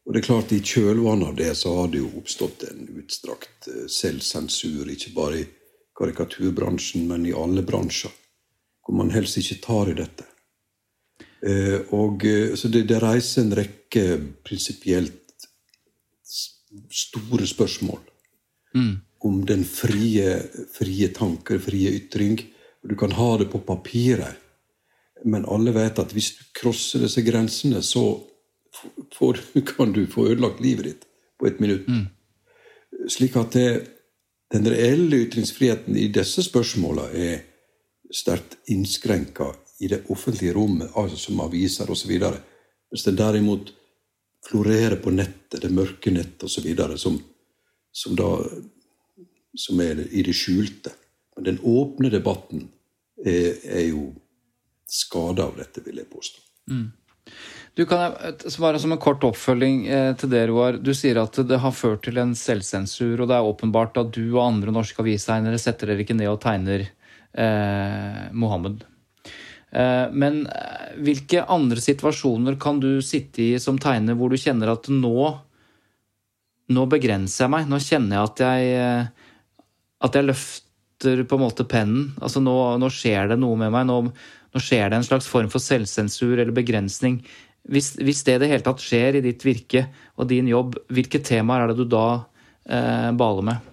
Speaker 3: Og det er klart, I kjølvannet av det så har det jo oppstått en utstrakt eh, selvsensur, ikke bare i karikaturbransjen, men i alle bransjer, hvor man helst ikke tar i dette. Eh, og, eh, så det, det reiser en rekke prinsipielt store spørsmål mm. om den frie, frie tanke, frie ytring. Du kan ha det på papiret, men alle vet at hvis du krosser disse grensene, så får, <laughs> kan du få ødelagt livet ditt på et minutt. Mm. Slik at det, den reelle ytringsfriheten i disse spørsmåla er sterkt innskrenka i det offentlige rommet, altså som aviser osv. Hvis det derimot florerer på nettet, det mørke nettet osv., som, som, som er i det skjulte. Men den åpne debatten er, er jo skada av dette, vil jeg påstå. Mm.
Speaker 2: Du kan svare som en kort oppfølging eh, til det, Roar. Du sier at det har ført til en selvsensur, og det er åpenbart at du og andre norske avistegnere setter dere ikke ned og tegner eh, Mohammed. Eh, men eh, hvilke andre situasjoner kan du sitte i som tegner hvor du kjenner at nå nå begrenser jeg meg. Nå kjenner jeg at jeg, eh, at jeg løfter på en måte pennen. Altså nå, nå skjer det noe med meg. Nå, nå, skjer det en slags form for selvsensur eller begrensning. Hvis, hvis, det i det hele tatt skjer i ditt virke og din jobb, hvilke temaer er det du da eh, baler med?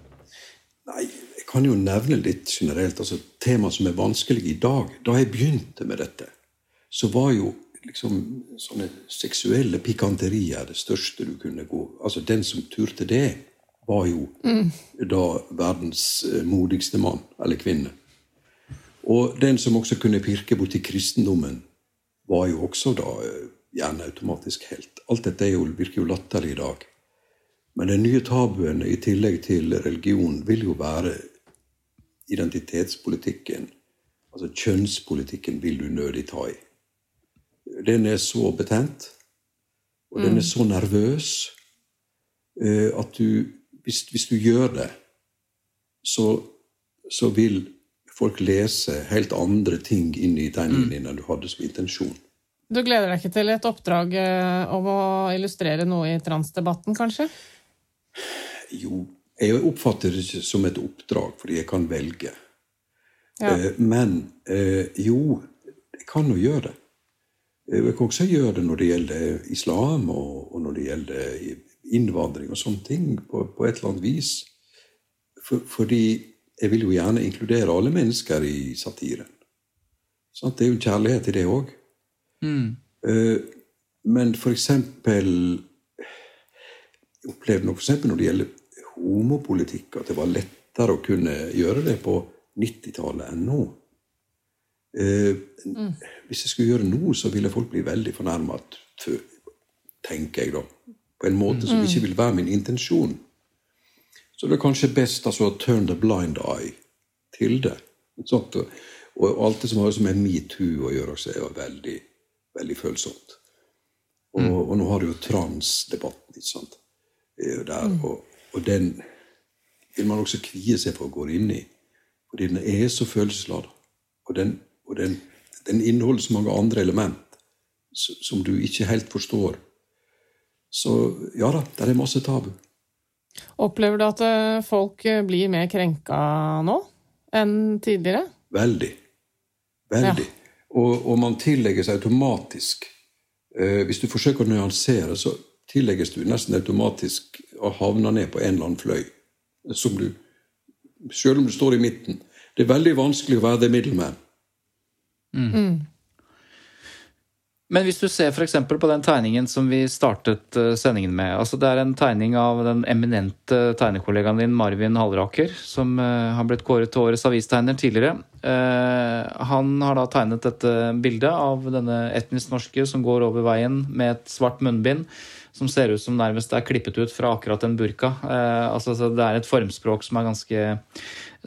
Speaker 3: Nei, kan jo nevne litt generelt. altså Tema som er vanskelige i dag. Da jeg begynte med dette, så var jo liksom sånne seksuelle pikanterier det største du kunne gå Altså Den som turte det, var jo mm. da verdens eh, modigste mann eller kvinne. Og den som også kunne pirke borti kristendommen, var jo også da eh, gjerne automatisk helt. Alt dette jo, virker jo latterlig i dag. Men den nye tabuen i tillegg til religion vil jo være identitetspolitikken. Altså kjønnspolitikken vil du nødig ta i. Den er så betent, og den er så nervøs, eh, at du hvis, hvis du gjør det, så, så, vil folk lese helt andre ting inn i tegningen din enn du hadde som intensjon.
Speaker 1: Du gleder deg ikke til et oppdrag eh, om å illustrere noe i transdebatten, kanskje?
Speaker 3: Jo, jeg oppfatter det ikke som et oppdrag, fordi jeg kan velge. Ja. Eh, men eh, jo, jeg kan jo gjøre det. Jeg kan også gjøre det når det gjelder islam, og, når det gjelder innvandring og sånne ting, på, på et eller annet vis. For, fordi jeg vil jo gjerne inkludere alle mennesker i satiren. Sånn, det er jo kjærlighet i det òg. Mm. Men for eksempel Jeg opplevde nok for eksempel når det gjelder homopolitikk, at det var lettere å kunne gjøre det på 90-tallet enn nå. Eh, mm. Hvis jeg skulle gjøre det nå, så ville folk bli veldig fornærmet, tenker jeg da. På en måte som mm. ikke vil være min intensjon. Så det er kanskje best altså, å turn the blind eye til det. Sånt, og, og alt det som har med metoo å gjøre, også er veldig veldig følsomt. Og, mm. og nå har du jo transdebatten, ikke sant. Der, mm. og, og, den vil man også kvie seg for å gå inn i. Fordi den er så følelsesladet. Og, den, og den, den, inneholder så mange andre element som du ikke helt forstår. Så ja da, det er masse tabu.
Speaker 1: Opplever du at eh, folk blir mer krenka nå enn tidligere?
Speaker 3: Veldig. Veldig. Ja. Og, og man tillegges automatisk eh, Hvis du forsøker å nyansere, så tillegges du nesten automatisk å havne ned på en eller annen fløy. Som du, selv om du står i midten. Det er veldig vanskelig å være the middleman. Mm. mm.
Speaker 2: Men hvis du ser f.eks. på den tegningen som vi startet eh, sendingen med. altså Det er en tegning av den eminente tegnekollegaen din Marvin Halleraker, som uh, har blitt kåret til årets avistegner tidligere. Uh, han har da tegnet dette bildet av denne etnisk norske som går over veien med et svart munnbind som ser ut som nærmest er klippet ut fra akkurat en burka. Eh, altså Det er et formspråk som er ganske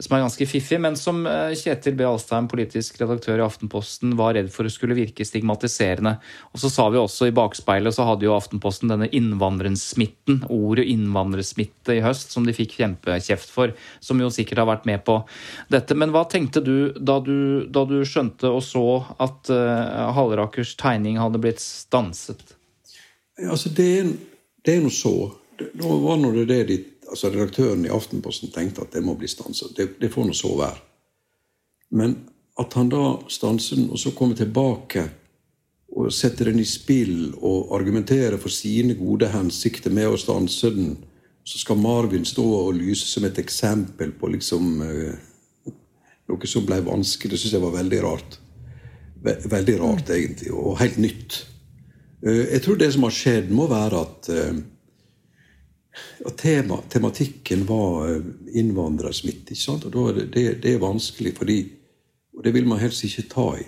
Speaker 2: som er ganske fiffig, men som eh, Kjetil B. Alstheim, politisk redaktør i Aftenposten, var redd for skulle virke stigmatiserende. Og så sa vi også i bakspeilet så hadde jo Aftenposten denne innvandrersmitten, ordet innvandrersmitte i høst, som de fikk kjempekjeft for, som jo sikkert har vært med på dette. Men hva tenkte du da du, da du skjønte og så at uh, Hallerakers tegning hadde blitt stanset?
Speaker 3: Altså, det er, det er noe så. Det, var nå det det de altså Redaktøren i Aftenposten tenkte at det må bli stansa. Det, det, får nå så være. Men at han da stanser den, og så kommer tilbake og setter den i spill og argumenterer for sine gode hensikter med å stanse den, så skal Marvin stå og lyse som et eksempel på liksom uh, noe som ble vanskelig. Det syns jeg var veldig rart. Veldig rart, egentlig, og helt nytt. Uh, jeg tror det som har skjedd, må være at at tema, tematikken var eh, innvandrersmitte. ikke sant? Og er det, det, er vanskelig, fordi, og det vil man helst ikke ta i.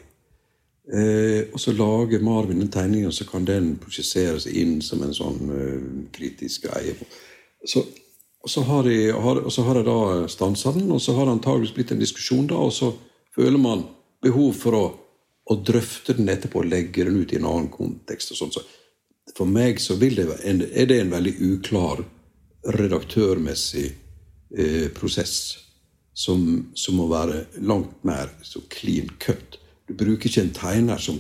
Speaker 3: Eh, og så lager Marvin den tegningen, så kan den projiseres inn som en sånn eh, kritisk greie. Så, og, så har jeg, og da stansa den, og så har det antakeligvis blitt en diskusjon, da, og så føler man behov for å, å drøfter den etterpå og legger den ut i en annen kontekst. og sånt. Så for meg så det, er det en veldig uklar redaktørmessig eh, prosess som, som, må være langt mer så clean cut. Du bruker ikke en tegner som,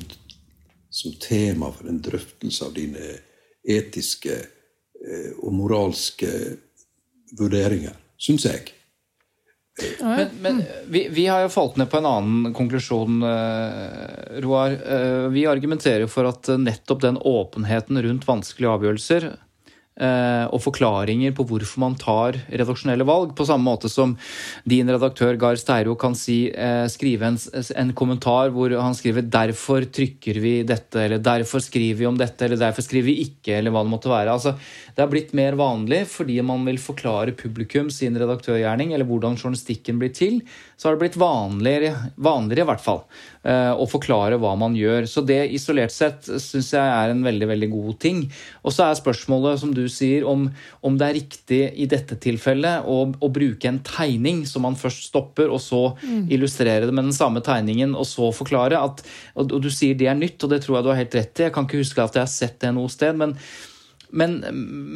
Speaker 3: som tema for en drøftelse av dine etiske eh, og moralske vurderinger, syns jeg.
Speaker 2: Men, men vi, vi, har jo falt ned på en annen konklusjon, uh, Roar. Uh, vi argumenterer for at nettopp den åpenheten rundt vanskelige avgjørelser Eh, og forklaringer på hvorfor man tar redaksjonelle valg. På samme måte som din redaktør Gahr Steiro kan si, eh, skrive en, en, kommentar hvor han skriver 'derfor trykker vi dette', eller 'derfor skriver vi om dette', eller 'derfor skriver vi ikke', eller hva det måtte være. Altså, det har blitt mer vanlig fordi man vil forklare publikum sin redaktørgjerning, eller hvordan journalistikken blir til. Så har det blitt vanligere, vanligere i hvert fall, eh, å forklare hva man gjør. Så det isolert sett syns jeg er en veldig, veldig god ting. Og så er spørsmålet, som du sier, om, om det er riktig i dette tilfellet å, å, bruke en tegning som man først stopper, og så mm. illustrere det med den samme tegningen, og så forklare. At, og, og, du sier det er nytt, og det tror jeg du har helt rett i. Jeg kan ikke huske at jeg har sett det noe sted. men men,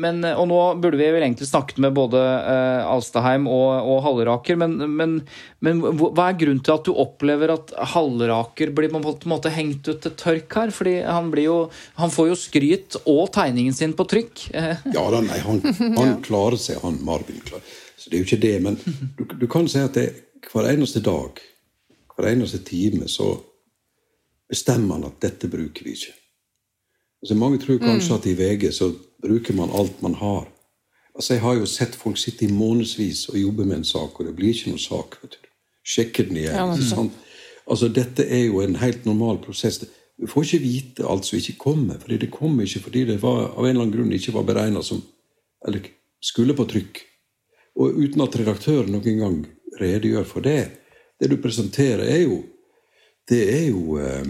Speaker 2: men, og nå burde vi vel egentlig snakket med både uh, Alstaheim og, og Halleraker, men, men, men, hva er grunnen til at du opplever at Halleraker blir på en måte hengt ut til tørk her? Fordi han, blir jo, han får jo skryt og tegningen sin på trykk. <laughs>
Speaker 3: ja da, nei, han, han klarer seg, han Marvin. Klarer. Så det er jo ikke det, men du, du kan si at det, hver eneste dag, hver eneste time, så bestemmer han at dette bruker vi ikke. Altså, mange tror kanskje mm. at i VG så bruker man alt man har. Altså, Jeg har jo sett folk sitte i månedsvis og jobbe med en sak, og det blir ikke noen sak. vet du. Sjekker den igjen. Ja, sant? Altså, Dette er jo en helt normal prosess. Du får ikke vite alt som ikke kommer. fordi Det kommer ikke fordi det var, av en eller annen grunn ikke var beregna som Eller skulle på trykk. Og uten at redaktøren noen gang redegjør for det. Det du presenterer, er jo Det er jo eh,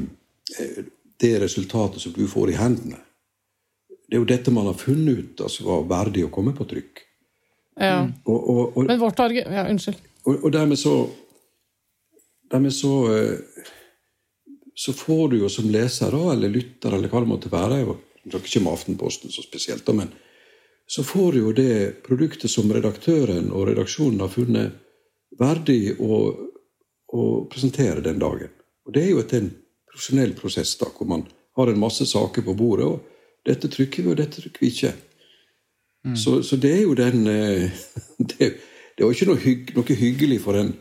Speaker 3: det resultatet som du får i hendene. Det er jo dette man har funnet ut altså, var verdig å komme på trykk.
Speaker 1: Ja. Og, og, og, Men vårt argument Ja, unnskyld.
Speaker 3: Og, dermed så Dermed så eh, så får du jo som leser eller lytter eller hva det måtte være Jeg snakker ikke om Aftenposten så spesielt, men så får du jo det produktet som redaktøren og redaksjonen har funnet verdig å, å presentere den dagen. Og det er jo en profesjonell prosess da, hvor man har en masse saker på bordet. og dette trykker vi, og dette trykker vi ikke. Mm. Så, så, det er jo den eh, <laughs> Det, det var ikke noe, hygg, noe, hyggelig for en,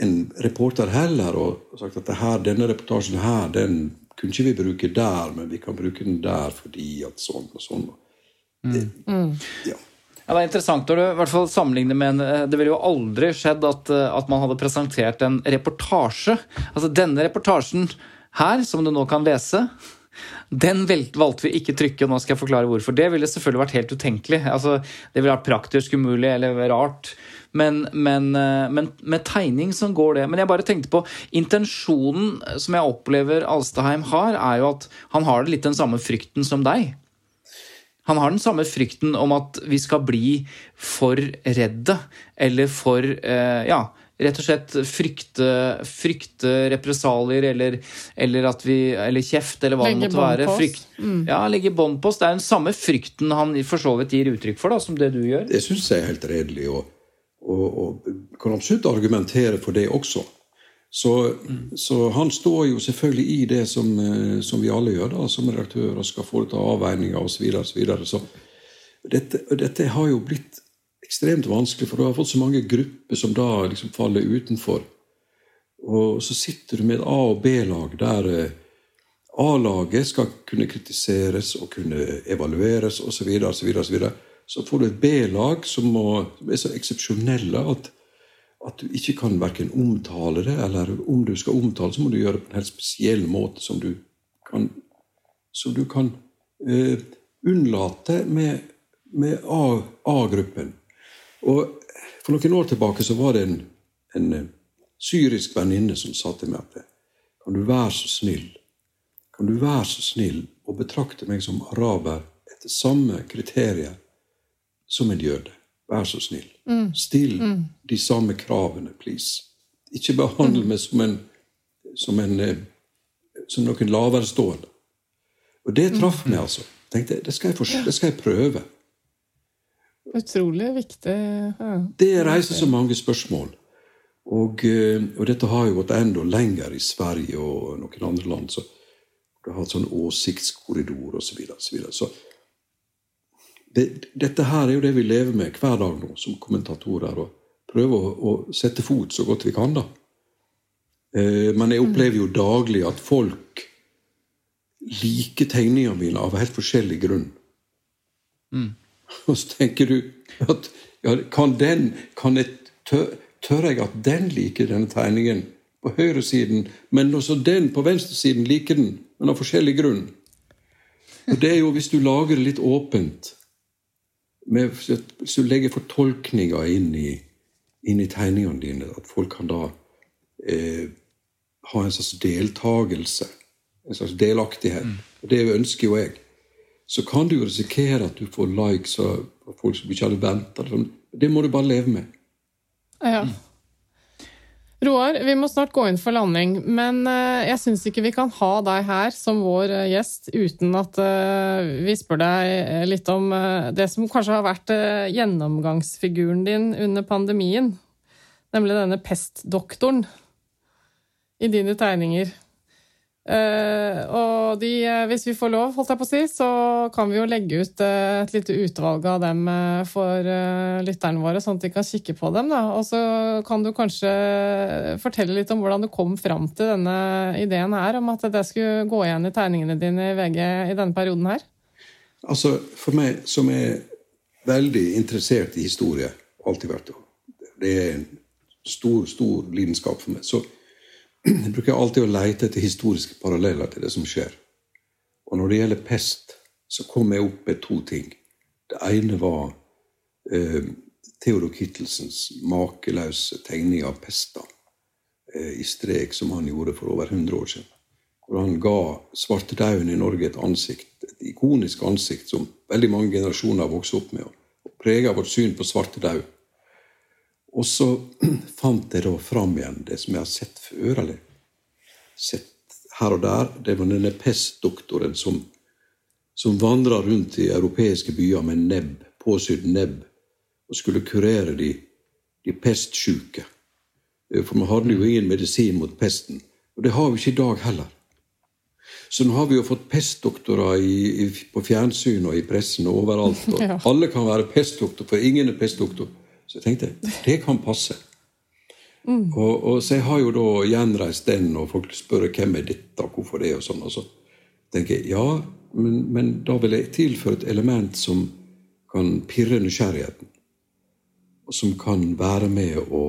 Speaker 3: en reporter heller å sagt at her, denne reportasjen her, den kunne ikke vi bruke der, men vi kan bruke den der fordi at sånn og sånn. Det,
Speaker 2: mm. ja. Ja, det er interessant når du i hvert fall sammenligner med en eh, Det ville jo aldri skjedd at, eh, at, man hadde presentert en reportasje. Altså denne reportasjen her, som du nå kan lese, Den valgte vi ikke trykke, og nå skal jeg forklare hvorfor. Det ville selvfølgelig vært helt utenkelig. Altså, det ville vært praktisk umulig eller rart. Men, men, eh, men, med tegning så går det. Men jeg bare tenkte på intensjonen som jeg opplever Alstaheim har, er jo at han har litt den samme frykten som deg. Han har den samme frykten om at vi skal bli for redde, eller for eh, Ja, rett og slett frykte, frykte represalier eller, eller, at vi, eller kjeft, eller hva legge det måtte være. Frykt, mm. Ja, legge bånd på oss. Det er den samme frykten han for så vidt gir uttrykk for, da, som det du gjør.
Speaker 3: Det syns jeg er helt redelig, og, og, og kan absolutt argumentere for det også. Så, mm. så, han står jo selvfølgelig i det som, eh, som vi alle gjør, da, som redaktør, og skal foreta avveininger osv. Så, videre, og så, videre. så dette, dette har jo blitt ekstremt vanskelig, for du har fått så mange grupper som da liksom faller utenfor. Og så sitter du med et A- og B-lag der eh, A-laget skal kunne kritiseres og kunne evalueres osv. Så, videre, så, videre, så, videre. så får du et B-lag som, som, er så eksepsjonelle at, at du ikke kan verken omtale det, eller om du skal omtale, så må du gjøre det på en helt spesiell måte som du kan, som du kan eh, unnlate med, med A-gruppen. Og For noen år tilbake så var det en, en eh, syrisk venninne som sa til meg at kan du være så snill kan du være så snill å betrakte meg som araber etter samme kriterier som en jøde? Vær så snill. Mm. Still mm. de samme kravene, please. Ikke behandle mm. meg som en, som en eh, som noen laverestående. Og det traff mm. meg, altså. Tenkte, det skal, jeg, det skal jeg prøve.
Speaker 1: Utrolig viktig.
Speaker 3: Ja. Det reiser så mange spørsmål. Og, eh, og, dette har jo gått enda lenger i Sverige og noen andre land. så det har hatt sånn åsiktskorridor osv. Så, videre, så, videre. så det, dette her er jo det vi lever med hver dag nå som kommentatorer. og Prøver å, å sette fot så godt vi kan, da. Eh, men jeg opplever jo daglig at folk liker tegningene mine av helt forskjellig grunn. Mm. <laughs> Og så tenker du at ja, kan den kan jeg, tør, tør, jeg at den liker denne tegningen på høyresiden, men også den på venstresiden liker den, men av forskjellig grunn? Og det er jo hvis du lager det litt åpent, med, hvis du legger fortolkninger inn i, inn i tegningene dine, at folk kan da eh, ha en slags deltakelse, en slags delaktighet. Mm. Og det ønsker jo jeg så kan du jo risikere at du får likes av folk som ikke hadde venta. Det må du bare leve med.
Speaker 1: Ja. Roar, vi må snart gå inn for landing, men eh, jeg syns ikke vi kan ha deg her som vår eh, gjest uten at eh, vi spør deg litt om det som kanskje har vært gjennomgangsfiguren din under pandemien. Nemlig denne pestdoktoren i dine tegninger. Uh, og de, eh, hvis vi får lov, holdt jeg på å si, så kan vi jo legge ut uh, et lite utvalg av dem uh, for lytterne våre, sånn at de kan kikke på dem. Da. Og så kan du kanskje fortelle litt om hvordan du kom fram til denne ideen her, om at det skulle gå igjen i tegningene dine i VG i denne perioden her.
Speaker 3: Altså, For meg som er veldig interessert i historie, alltid vært det, det er en stor, stor lidenskap for meg. så jeg bruker alltid å lete etter historiske paralleller til det som skjer. Og når det gjelder pest, så kom jeg opp med to ting. Det ene var eh, Theodor Kittelsens makeløse tegning av pesta eh, i strek, som han gjorde for over 100 år siden. Hvor han ga svartedauden i Norge et ansikt, et ikonisk ansikt som veldig mange generasjoner har vokst opp med, og prega vårt syn på svartedauden. Og så <clears throat> fant jeg da fram igjen det som jeg har sett før, eller sett her og der. Det var denne pestdoktoren som, som vandra rundt i europeiske byer med nebb, påsydd nebb, og skulle kurere de, de pestsjuke. For vi hadde jo ingen medisin mot pesten. Og det har vi ikke i dag heller. Så nå har vi jo fått pestdoktorer i, i, på fjernsyn og i pressen og overalt. Og <laughs> ja. Alle kan være pestdoktor, for ingen er pestdoktor. Så jeg tenkte det kan passe. Mm. Og, og, Så jeg har jo da gjenreist den, og folk spør hvem er dette, og hvorfor det, og sånn. Og så tenker jeg ja, men, men, da vil jeg tilføre et element som kan pirre nysgjerrigheten. Og som kan være med å,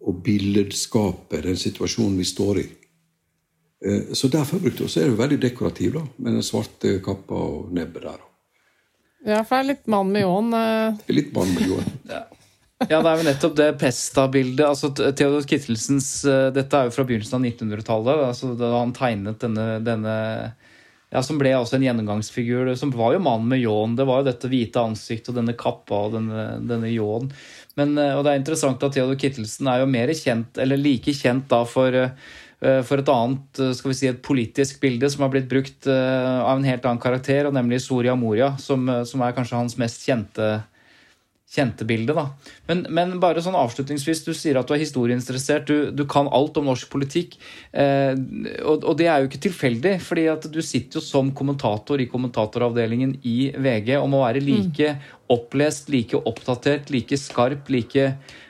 Speaker 3: å billedskape den situasjonen vi står i. Eh, Så derfor brukte Så er det jo veldig dekorativ, da, med den svarte kappa og nebbet der.
Speaker 1: Ja, for det er litt mann med ljåen. Litt
Speaker 3: mann er litt barnemiljø.
Speaker 2: Ja, det er jo nettopp det Pesta-bildet. altså Theodor Kittelsens eh, Dette er jo fra begynnelsen av 1900-tallet. altså Da han tegnet denne, denne ja, Som ble også en gjennomgangsfigur. Som var jo mannen med ljåen. Det var jo dette hvite ansiktet og denne kappa og denne, denne ljåen. Men, eh, og det er interessant at Theodor Kittelsen er jo mer kjent, eller like kjent da for eh, for et annet skal vi si, et politisk bilde som har blitt brukt av en helt annen karakter, og nemlig Soria Moria, som, som er kanskje hans mest kjente kjente bildet. Da. Men, men bare sånn avslutningsvis, du sier at du er historieinteressert. Du, du kan alt om norsk politikk. Eh, og, og det er jo ikke tilfeldig, fordi at du sitter jo som kommentator i kommentatoravdelingen i VG og må være like opplest, like oppdatert, like skarp, like,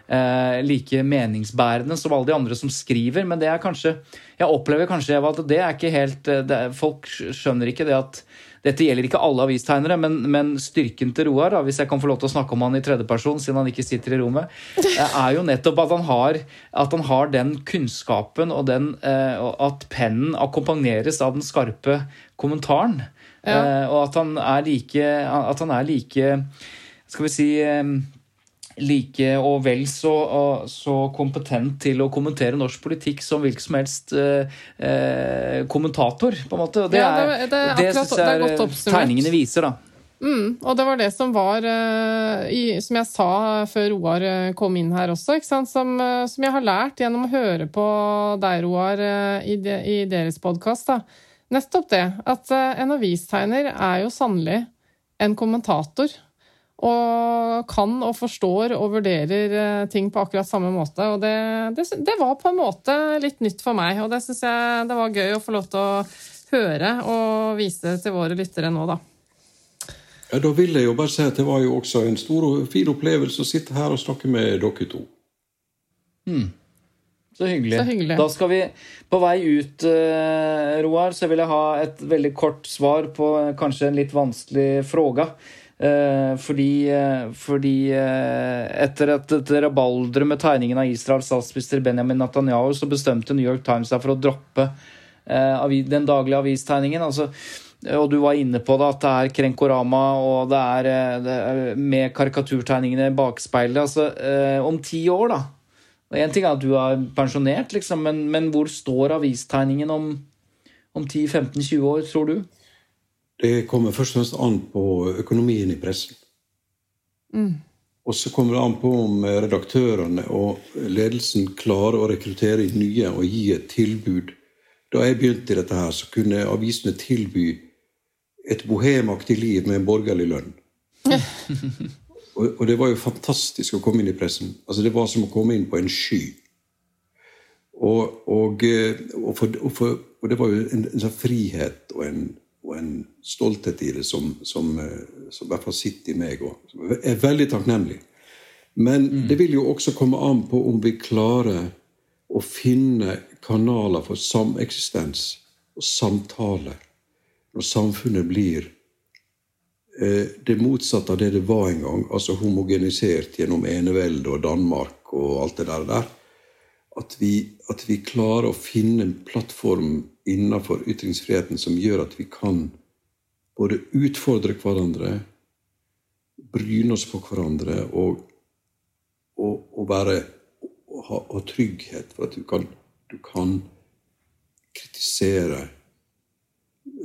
Speaker 2: eh, like meningsbærende som alle de andre som skriver. Men det er kanskje Jeg opplever kanskje Eva, at det er ikke helt eh, det Folk skjønner ikke det at dette gjelder ikke alle avistegnere, men, men styrken til Roar, da, hvis jeg kan få lov til å snakke om han i tredjeperson, siden han ikke sitter i rommet, eh, er jo nettopp at han har, at han har den kunnskapen og den, eh, at pennen akkompagneres av den skarpe kommentaren.
Speaker 1: Ja.
Speaker 2: Eh, og at han er like, at han er like Skal vi si like og vel så, så kompetent til å kommentere norsk politikk som hvilken som helst eh, eh, kommentator, på en måte. Og det,
Speaker 1: Ja,
Speaker 2: er,
Speaker 1: det- det er
Speaker 2: det
Speaker 1: akkurat-
Speaker 2: syns jeg er
Speaker 1: er
Speaker 2: tegningene viser, da.
Speaker 1: Mm, og det var det som var eh, Som jeg sa før Roar eh, kom inn her også? Som, som jeg har lært gjennom å høre på deg, Roar, i, de, i deres podkast. Nettopp det. At en avistegner er jo sannelig en kommentator. Og kan og forstår og vurderer eh, ting på akkurat samme måte. Og det, det, det var på en måte litt nytt for meg, og det syns jeg det var gøy å få lov til å høre og vise til våre lyttere nå, da.
Speaker 3: Ja, Da vil jeg jo bare si at det var jo også en stor og fin opplevelse å sitte her og snakke med dere to.
Speaker 2: Så hyggelig.
Speaker 1: Så hyggelig.
Speaker 2: Da skal vi på vei ut, eh, Roar, så vil jeg ha et veldig kort svar på eh, kanskje en litt vanskelig fråga. Eh, fordi eh, fordi eh, etter et, et rabalder med tegningen av Israels statsminister Benjamin Netanyahu, så bestemte New York Times seg for å droppe den daglige avistegningen. altså og du var inne på det, at det er Krenkorama og det er, det er med karikaturtegningene i bakspeilet. Altså, om ti år, da. En ting er at du er pensjonert, liksom, men, men hvor står avistegningen om, om 10-15-20 år, tror du?
Speaker 3: Det kommer først og fremst an på økonomien i pressen. Og så kommer det an på om redaktørene og ledelsen klarer å rekruttere nye og gi et tilbud. Da jeg begynte i dette, her, så kunne avisene tilby et bohemaktig liv med en borgerlig lønn. <laughs> og, det var jo fantastisk å komme inn i pressen. Altså Det var som å komme inn på en sky. Og, og, eh, og, for, for, og det var jo en, en sånn frihet og en, og en stolthet i det som, som, eh, som i hvert fall sitter i meg, og som er veldig takknemlig. Men det vil jo også komme an på om vi klarer å finne kanaler for sameksistens og samtale når samfunnet blir eh, det motsatte av det det var en gang, altså homogenisert gjennom enevelde og Danmark og alt det der. der at vi, at vi klarer å finne en plattform innenfor ytringsfriheten som gjør at vi kan både utfordre hverandre, bryne oss på hverandre og, og, og være og ha, ha trygghet for at du kan, du kan kritisere,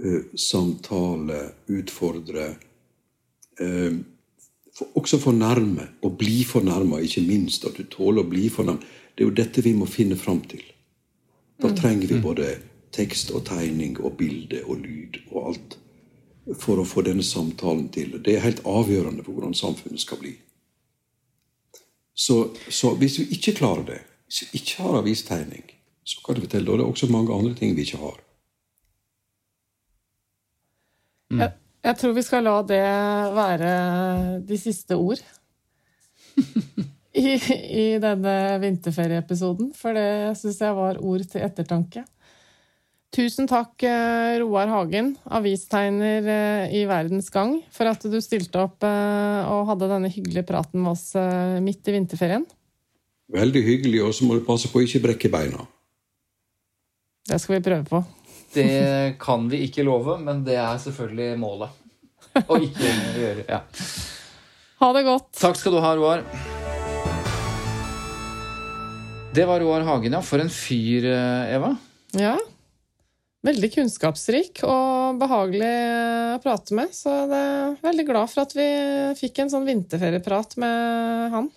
Speaker 3: uh, samtale, utfordre uh, for, Også fornærme, og bli fornærma, ikke minst. At du tåler å bli fornærma. Det er jo dette vi må finne fram til. Da trenger vi både tekst og tegning og bilde og lyd og alt for å få denne samtalen til. Det er helt avgjørende for hvordan samfunnet skal bli. Så, så hvis vi ikke klarer det, hvis vi ikke har avistegning, så kan jeg fortelle, da er det også mange andre ting vi ikke har.
Speaker 1: Jeg, jeg tror vi skal la det være de siste ord <laughs> i, i denne vinterferieepisoden, for det syns jeg var ord til ettertanke. Tusen takk, eh, Roar Hagen, avistegner eh, i Verdens Gang, for at du stilte opp eh, og hadde denne hyggelige praten med oss midt i vinterferien.
Speaker 3: Veldig hyggelig, og så må du passe på å ikke brekke beina.
Speaker 1: Det skal vi prøve på.
Speaker 2: Det kan vi ikke love, men det er selvfølgelig målet. Å ikke gjøre ja.
Speaker 1: Ha det godt.
Speaker 2: Takk skal du ha, Roar. Det var Roar Hagen, ja. For en fyr, eh, Eva.
Speaker 1: Ja. Veldig kunnskapsrik og behagelig å prate med. Så jeg er veldig glad for at vi fikk en sånn vinterferieprat med han.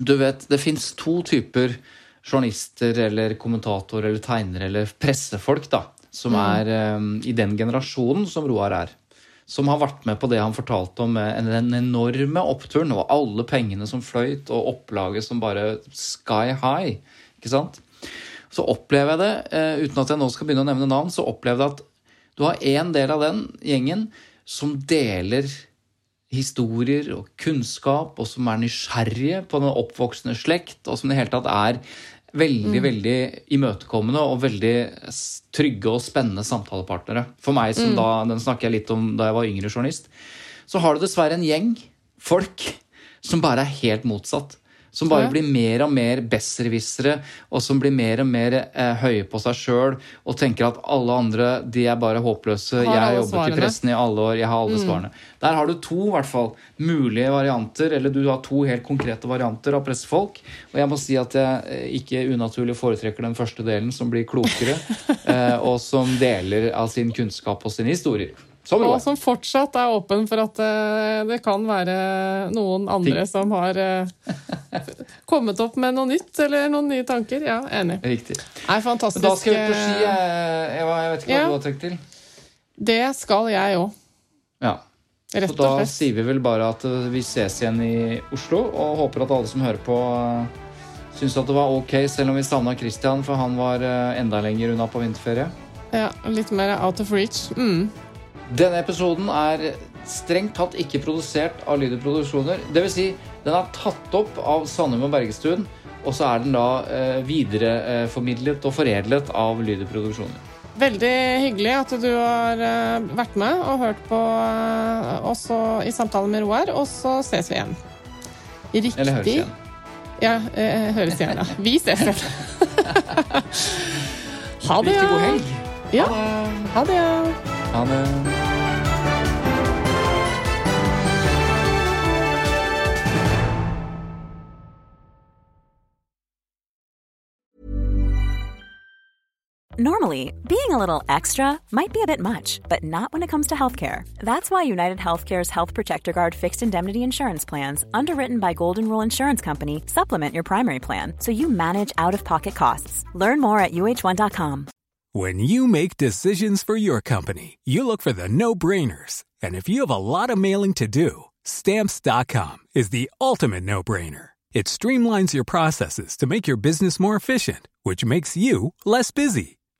Speaker 2: Du vet, det fins to typer journalister eller kommentatorer eller tegnere eller pressefolk da, som er um, i den generasjonen som Roar er. Som har vært med på det han fortalte om eh, den enorme oppturen og alle pengene som fløyt, og opplaget som bare sky high. Ikke sant? Så opplever jeg det, eh, uten at jeg nå skal begynne å nevne navn, så opplever jeg at du har en del av den gjengen som deler historier og kunnskap, og som er nysgjerrige på den oppvoksende slekt, og som i det hele tatt er veldig veldig imøtekommende og veldig trygge og spennende samtalepartnere. For meg, som da, den snakker jeg litt om da jeg var yngre journalist, så har du dessverre en gjeng folk som bare er helt motsatt. Som bare blir mer og mer besserwissere, og som blir mer og mer eh, høye på seg sjøl og tenker at alle andre de er bare håpløse. Jeg har jobbet
Speaker 1: svarene.
Speaker 2: i pressen i alle år, jeg har alle svarene. Der har du to i hvert fall mulige varianter, eller du har to helt konkrete varianter av pressefolk. Og jeg må si at jeg eh, ikke unaturlig foretrekker den første delen, som blir klokere, <laughs> eh, og som deler av sin kunnskap og sine historier. Som
Speaker 1: Og som fortsatt er åpen for at eh, det kan være noen andre som har eh, kommet opp med noe nytt, eller noen nye tanker. Ja, enig.
Speaker 2: Riktig.
Speaker 1: Nei, fantastisk.
Speaker 2: Da skal vi på ski,
Speaker 1: eh,
Speaker 2: Eva. Jeg vet ikke hva
Speaker 1: Ja.
Speaker 2: du har tenkt til.
Speaker 1: Det skal jeg òg,
Speaker 2: Ja.
Speaker 1: rett
Speaker 2: Så da sier vi vel bare at vi ses igjen i Oslo, og håper at alle som hører på, syns at det var ok, selv om vi savna Christian, for han var enda lenger unna på vinterferie.
Speaker 1: Ja, litt mer out of reach. Mm.
Speaker 2: Denne episoden er strengt tatt ikke produsert av Lyder Produksjoner. Det vil si, den er tatt opp av Sandum og Bergestuen, og så er den da eh, videreformidlet og foredlet av Lyder Produksjoner.
Speaker 1: Veldig hyggelig at du har eh, vært med og hørt på eh, oss i samtalen med Roar, og så ses vi igjen. Riktig.
Speaker 2: Eller høres igjen.
Speaker 1: Ja, eh, høres igjen, ja. Vi ses igjen. <laughs> ha det, ja.
Speaker 2: Riktig god helg.
Speaker 1: Ja. Ha det, ja.
Speaker 2: Ha det.
Speaker 5: Normally, being a little extra might be a bit much, but not when it comes to healthcare. That's why United Healthcare's Health Protector Guard fixed indemnity insurance plans, underwritten by Golden Rule Insurance Company, supplement your primary plan so you manage out of pocket costs. Learn more at uh1.com.
Speaker 6: When you make decisions for your company, you look for the no brainers. And if you have a lot of mailing to do, stamps.com is the ultimate no brainer. It streamlines your processes to make your business more efficient, which makes you less busy.